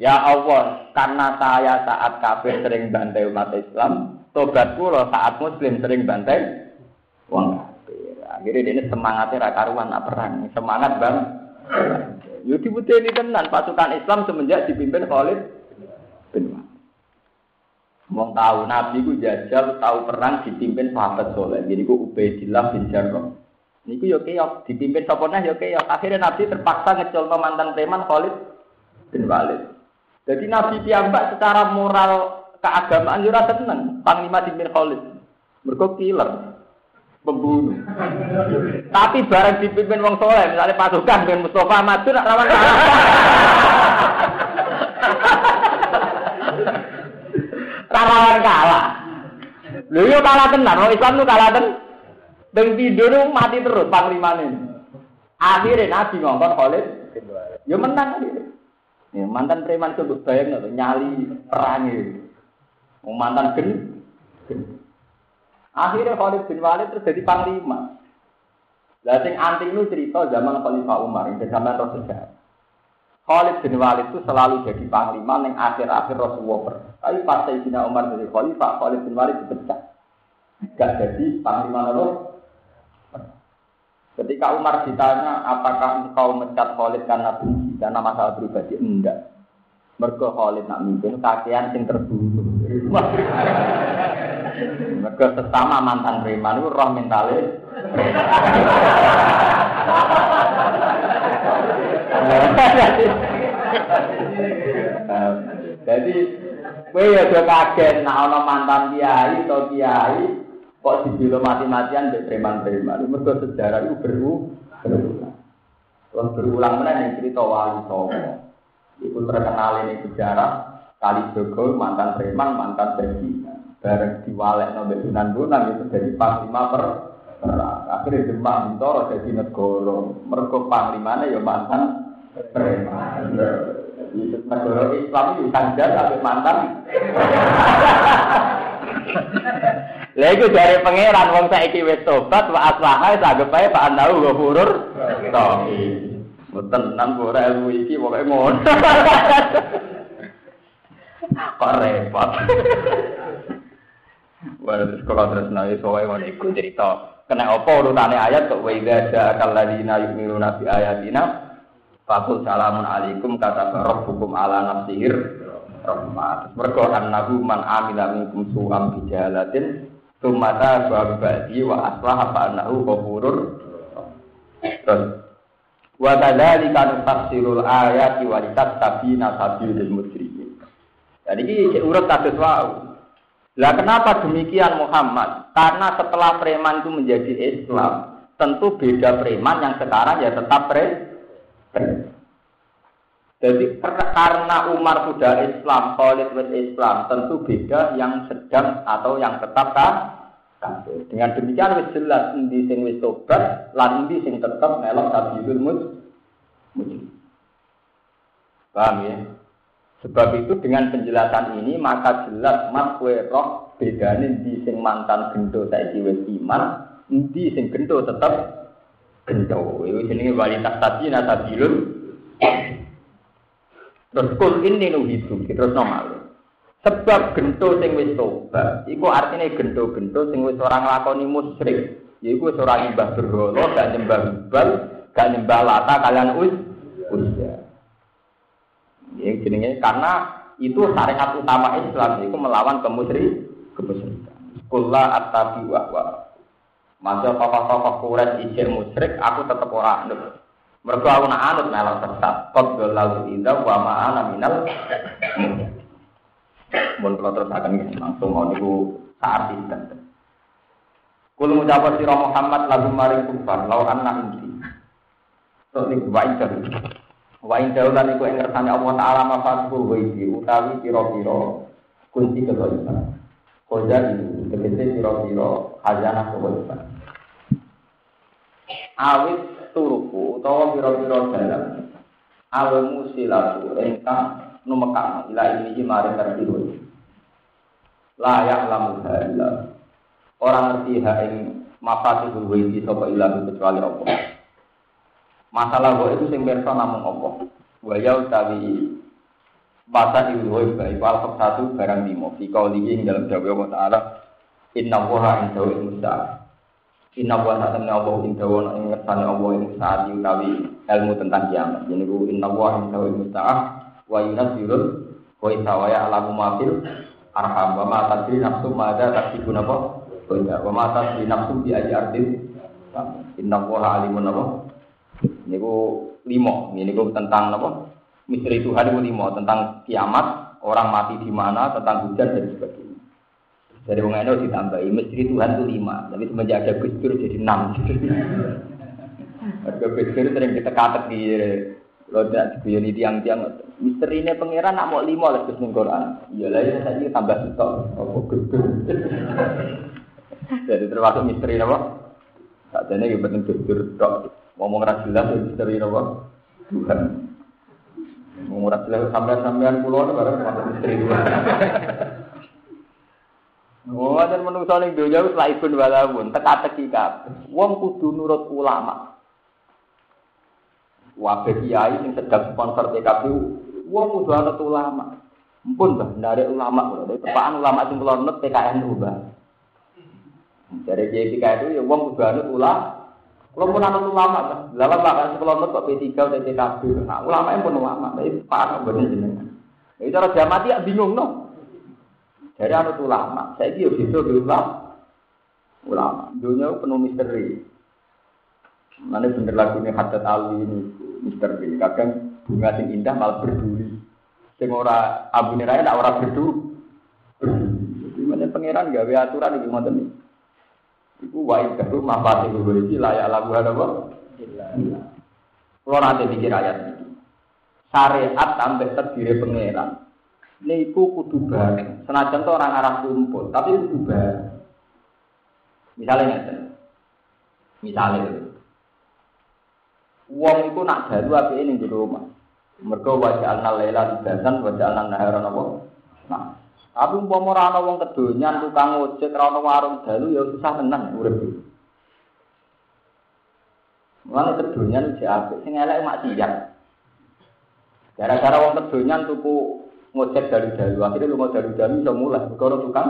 Ya Allah, karena saya saat kafir sering bantai umat Islam, tobatku loh saat muslim sering bantai wong kafir. Akhirnya dia semangatnya raka ruan nak perang. Semangat bang. Yo ini tenan pasukan Islam semenjak dipimpin Khalid bin tahu Nabi ku jajal tahu perang dipimpin sahabat soleh. Jadi ku Ubaidillah bin Jarrah. Niku yo keok dipimpin sapa yo keok. Akhirnya Nabi terpaksa ngecolno mantan preman Khalid bin Walid. Jadi Nabi piyambak secara moral keagamaan yo ora seneng panglima dipimpin Khalid. Mergo killer pembunuh. Tapi barang dipimpin wong soleh, misalnya pasukan dengan Mustafa Madu nak rawan kalah. rawan kalah. Lho yo kalah tenan, wong Islam tuh kalah tenan. Dan tidur mati terus panglima ini. Akhirnya Nabi ngomong Khalid, yo menang Ya, mantan preman itu bayang nyali perang Mantan gen, gen. Akhirnya Khalid bin Walid terus jadi panglima. Lah sing anti itu cerita zaman Khalifah Umar, yang zaman Rasulullah. Khalid bin Walid itu selalu jadi panglima yang akhir-akhir Rasulullah. Tapi pas Sayyidina Umar jadi Khalifah, Khalid bin Walid dipecat. Gak jadi panglima Rasul. Ketika Umar ditanya, apakah engkau mencat Khalid karena benci, karena masalah pribadi? Enggak. Mergo Khalid nak mimpin kakean sing terbunuh. Mergo sesama mantan preman itu roh mentale. Jadi Kowe ya do kaget nek ana mantan kiai atau kiai kok dibilo mati-matian mbek preman-preman. Mergo sejarah itu berulang. Terus berulang mana yang cerita wali songo. Itu terkenal ini sejarah kali Jogo mantan preman, mantan bersih. Bareng diwalek nabi Sunan Bonang itu jadi panglima per. Akhirnya Demak Bintoro jadi negara. Mereka panglimanya ya mantan preman. Negara Islam itu kanjar tapi mantan. Lha iku dari pangeran wong saiki wis tobat wa aslaha sagep ae Pak Andau ghafurur rahim. Mboten nang ora ilmu iki pokoke ngono. Kok repot. Wah, terus kalau terus nanti soalnya mau ikut cerita. Kena apa urutane ayat kok wa idza ja'akal ladina yu'minuna bi ayatina Fakul salamun alaikum kata rabbukum ala nafsihir rahmat. Mergo annahu man amila minkum su'am bijalatin Tumata babadi wa aslah apa anahu kofurur. Terus wa kadzalika nufassilul ayati wa litastabina sabilul mujrimin. Jadi ini urut kados wau. Lah kenapa demikian Muhammad? Karena setelah preman itu menjadi Islam, tentu beda preman yang sekarang ya tetap pre. Jadi karena Umar sudah Islam, Khalid Islam, tentu beda yang sedang atau yang tetap kafir. Dengan demikian wis jelas endi sing wis tobat lan endi sing tetap melok mujrim. Paham ya? Sebab itu dengan penjelasan ini maka jelas mas kue roh bedane di sing mantan gendo saiki wis iman, endi sing gendo tetap gendo. Iku jenenge walitas tadi nasabilul Terus kul ini nu hidup, terus normal. Sebab gento sing wis tobat, iku artinya gento-gento sing wis ora nglakoni musyrik. Yaiku wis ora nyembah berhala, gak nyembah bal, gak nyembah lata kalian us. Ya jenenge karena itu syariat utama Islam itu melawan kemusyrik kemusyrikan. Kula at-tabi wa wa. Masa tokoh-tokoh Quraisy ijek musyrik, aku tetep ora anut. Mergo aku nak anut melok sesat. Qad lalu idza wa ma'ana minal Mun kula terus akan langsung mau niku saat itu. Kul ngucap sira Muhammad lagu maring kufar lau anna inti. So niku indah. Wa indah lan iku ing ngersane Allah taala mafatul ghaibi utawi pira-pira kunci kebaikan. Koja ini tegese pira-pira khazanah kebaikan. Awit turuku utawa pira-pira dalam almu silatu ingkang numekak ila ini maring tertiru layak lamu illa orang ngerti ha ing mafatihul waiti sapa ilah kecuali Allah masalah gue itu sing pirsa namung Allah wa ya utawi Masa ibu baik wal satu barang limo. Jika olihi dalam jawab Allah Taala, Inna waha indahu ilmusa. Inna wa satamna Allah indahu ing ngersane Allah ing saat utawi ilmu tentang kiamat. Jadi ku inna wa indahu ilmusa wa yunasirul wa isawaya alamu mafil arham. Wa ma tadri nafsu ma ada taksibu napa? Wa ma tadri nafsu bi ayi ardin. Inna wa alimun napa niku limo niku tentang napa misteri Tuhan itu limo tentang kiamat orang mati di mana tentang hujan dan sebagainya dari wong eno ditambahi misteri Tuhan itu lima tapi semenjak ada Gus jadi enam Harga Gus sering kita di kalau tidak diguyoni tiang-tiang, misteri ini pangeran nak mau lima lah terus Quran. Iya lah ya saya tambah stok. Oh gede. Jadi termasuk misteri apa? Tak jadi yang penting jujur dok. Ngomong jelas ya misteri apa? Tuhan. Ngomong jelas sampean-sampean pulau barang termasuk misteri. Oh, dan menurut saya dunia itu laibun walaupun teka-teki kabeh. Wong kudu nurut ulama. Wabe kiai yang sedang sponsor TKP, wong kudu anut ulama. Mpun bah, dari ulama kula. Tepaan ulama sing kula nut TKN ubah. Dari kiai itu ya wong kudu anut ulama. Kalau pun anut ulama, lalu bahkan nut kok P3 atau TKP. Nah, ulama yang pun ulama, tapi parah bener jenengan. Itu cara dia mati ya bingung no. Dari anut ulama, saya kira bisa ulama. Ulama, dunia penuh misteri. Mana bener lagu ini hadat Ali ini Mister B. Kadang bunga sing indah malah berduri. Sing ora abune ra ndak ora berdu. Gimana pangeran gawe aturan iki ngoten. Iku wae karo mafati kulo iki layak lagu apa? Kulo nanti pikir ayat ini. Syariat sampai terdiri pangeran. Niku kudu bareng. Senajan to orang arah kumpul, tapi kudu bareng. Misalnya ngeten. Misalnya Wong iku nak dalu apike ning jero omah. Mergo wajah alna lela libasan, wajah alna nahara napa? Nah, tapi umpama ora ana wong kedonyan tukang ojek ora ana warung dalu ya susah tenan urip. Mulane kedonyan jek apik, sing elek maksiat. Gara-gara wong kedonyan tuku ngojek dari dalu, akhirnya lu mau dari dalu iso mulai, perkara tukang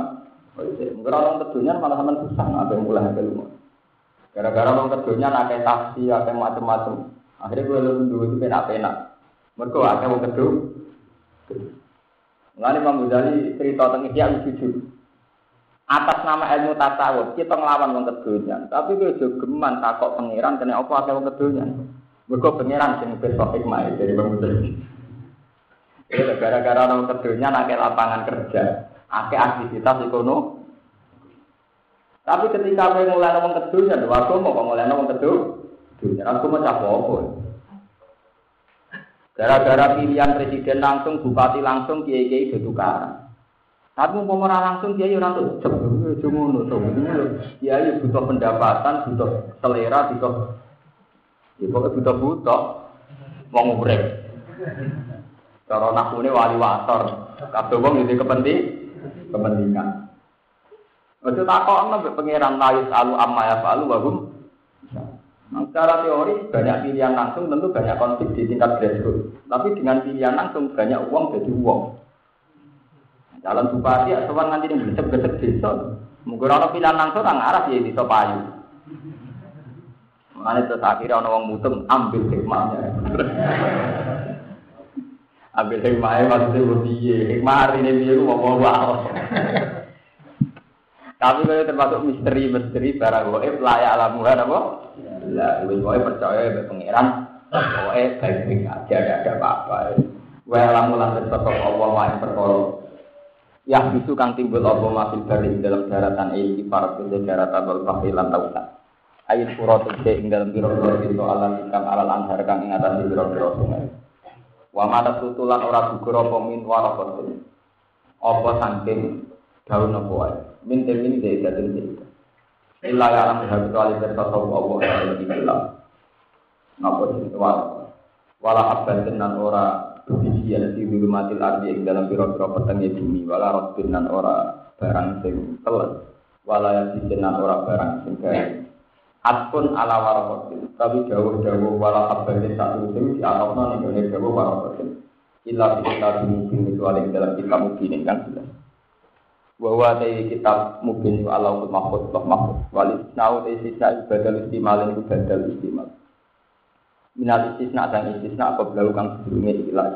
ojek. Ora wong kedonyan malah sampean susah apa mulai ke lu. Gara-gara wong kedonyan akeh taksi, akeh macam-macam. Akhirnya gue lu dulu penak-penak. Mergo akeh wong kedon. Mulane Imam Ghazali cerita tentang Ihya jujur. Atas nama ilmu tasawuf kita ngelawan wong kedonyan, tapi gue juga geman takok pangeran kena apa akeh wong kedonyan. Mergo pangeran sing besok hikmah dari Imam Ghazali. Gara-gara wong kedonyan akeh lapangan kerja, akeh aktivitas ekonomi. Tapi ketika kowe mulai ngomong kedonyan, waktu mau mulai ngomong kedonyan, aku mau apa? Gara-gara pilihan presiden langsung, bupati langsung, kiai-kiai itu tukaran. Tapi mau ora langsung kiai orang tuh cuma nutup. Kiai butuh pendapatan, butuh selera, butuh, ya pokoknya butuh butuh, mau ngubrek. Cara nakune wali wasor, kabeh wong iki kepenting kepentingan. Ojo takokno mbek pangeran layus alu amma ya wa hum. Secara teori banyak pilihan langsung tentu banyak konflik di tingkat grassroots. Tapi dengan pilihan langsung banyak uang jadi uang. Calon bupati ya sowan nanti ini besek-besek desa. Mungkin orang pilihan langsung orang arah ya di payu. Mana terus akhirnya orang wong mutung ambil hikmahnya. ambil hikmahnya maksudnya lebih hikmah hari ini dia mau bawa. Tapi kalau termasuk misteri-misteri barang goib layak alamuhan apa? Lah, wis kowe percaya mbek pangeran, kowe baik-baik aja, tidak ada apa-apa. Wa alamu lan tetep Allah wa perkara. Ya bisu kang timbul apa masih dari dalam daratan iki para pintu daratan wal bahri lan tausan. Ayat surat ke ing dalam biro-biro itu alam ikam alal anhar kang ing atas biro-biro sungai. Wa mata tutulan ora gugur apa min warakotin. Apa saking daun apa wae. Min temin dari daun dari. Illa ya alam hal kecuali bertasawuf Allah yang lebih bilang. Ngapa sih wala wala abban tenan ora bisian di matil ardi ing dalam pira-pira petenge bumi wala rotbin nan ora barang sing teles wala yang tenan ora barang sing gawe Atpun ala warakotin, tapi jauh-jauh wala abban satu sing di ning gone jauh warakotin. Illa kita mungkin kecuali dalam kita mungkin kan jelas bahwa dari kitab mungkin Allah untuk mahfud Allah mahfud. Walis nau dari sisa ibadah istimal itu badal istimal minal istisna dan istisna apa kang sebelumnya ilah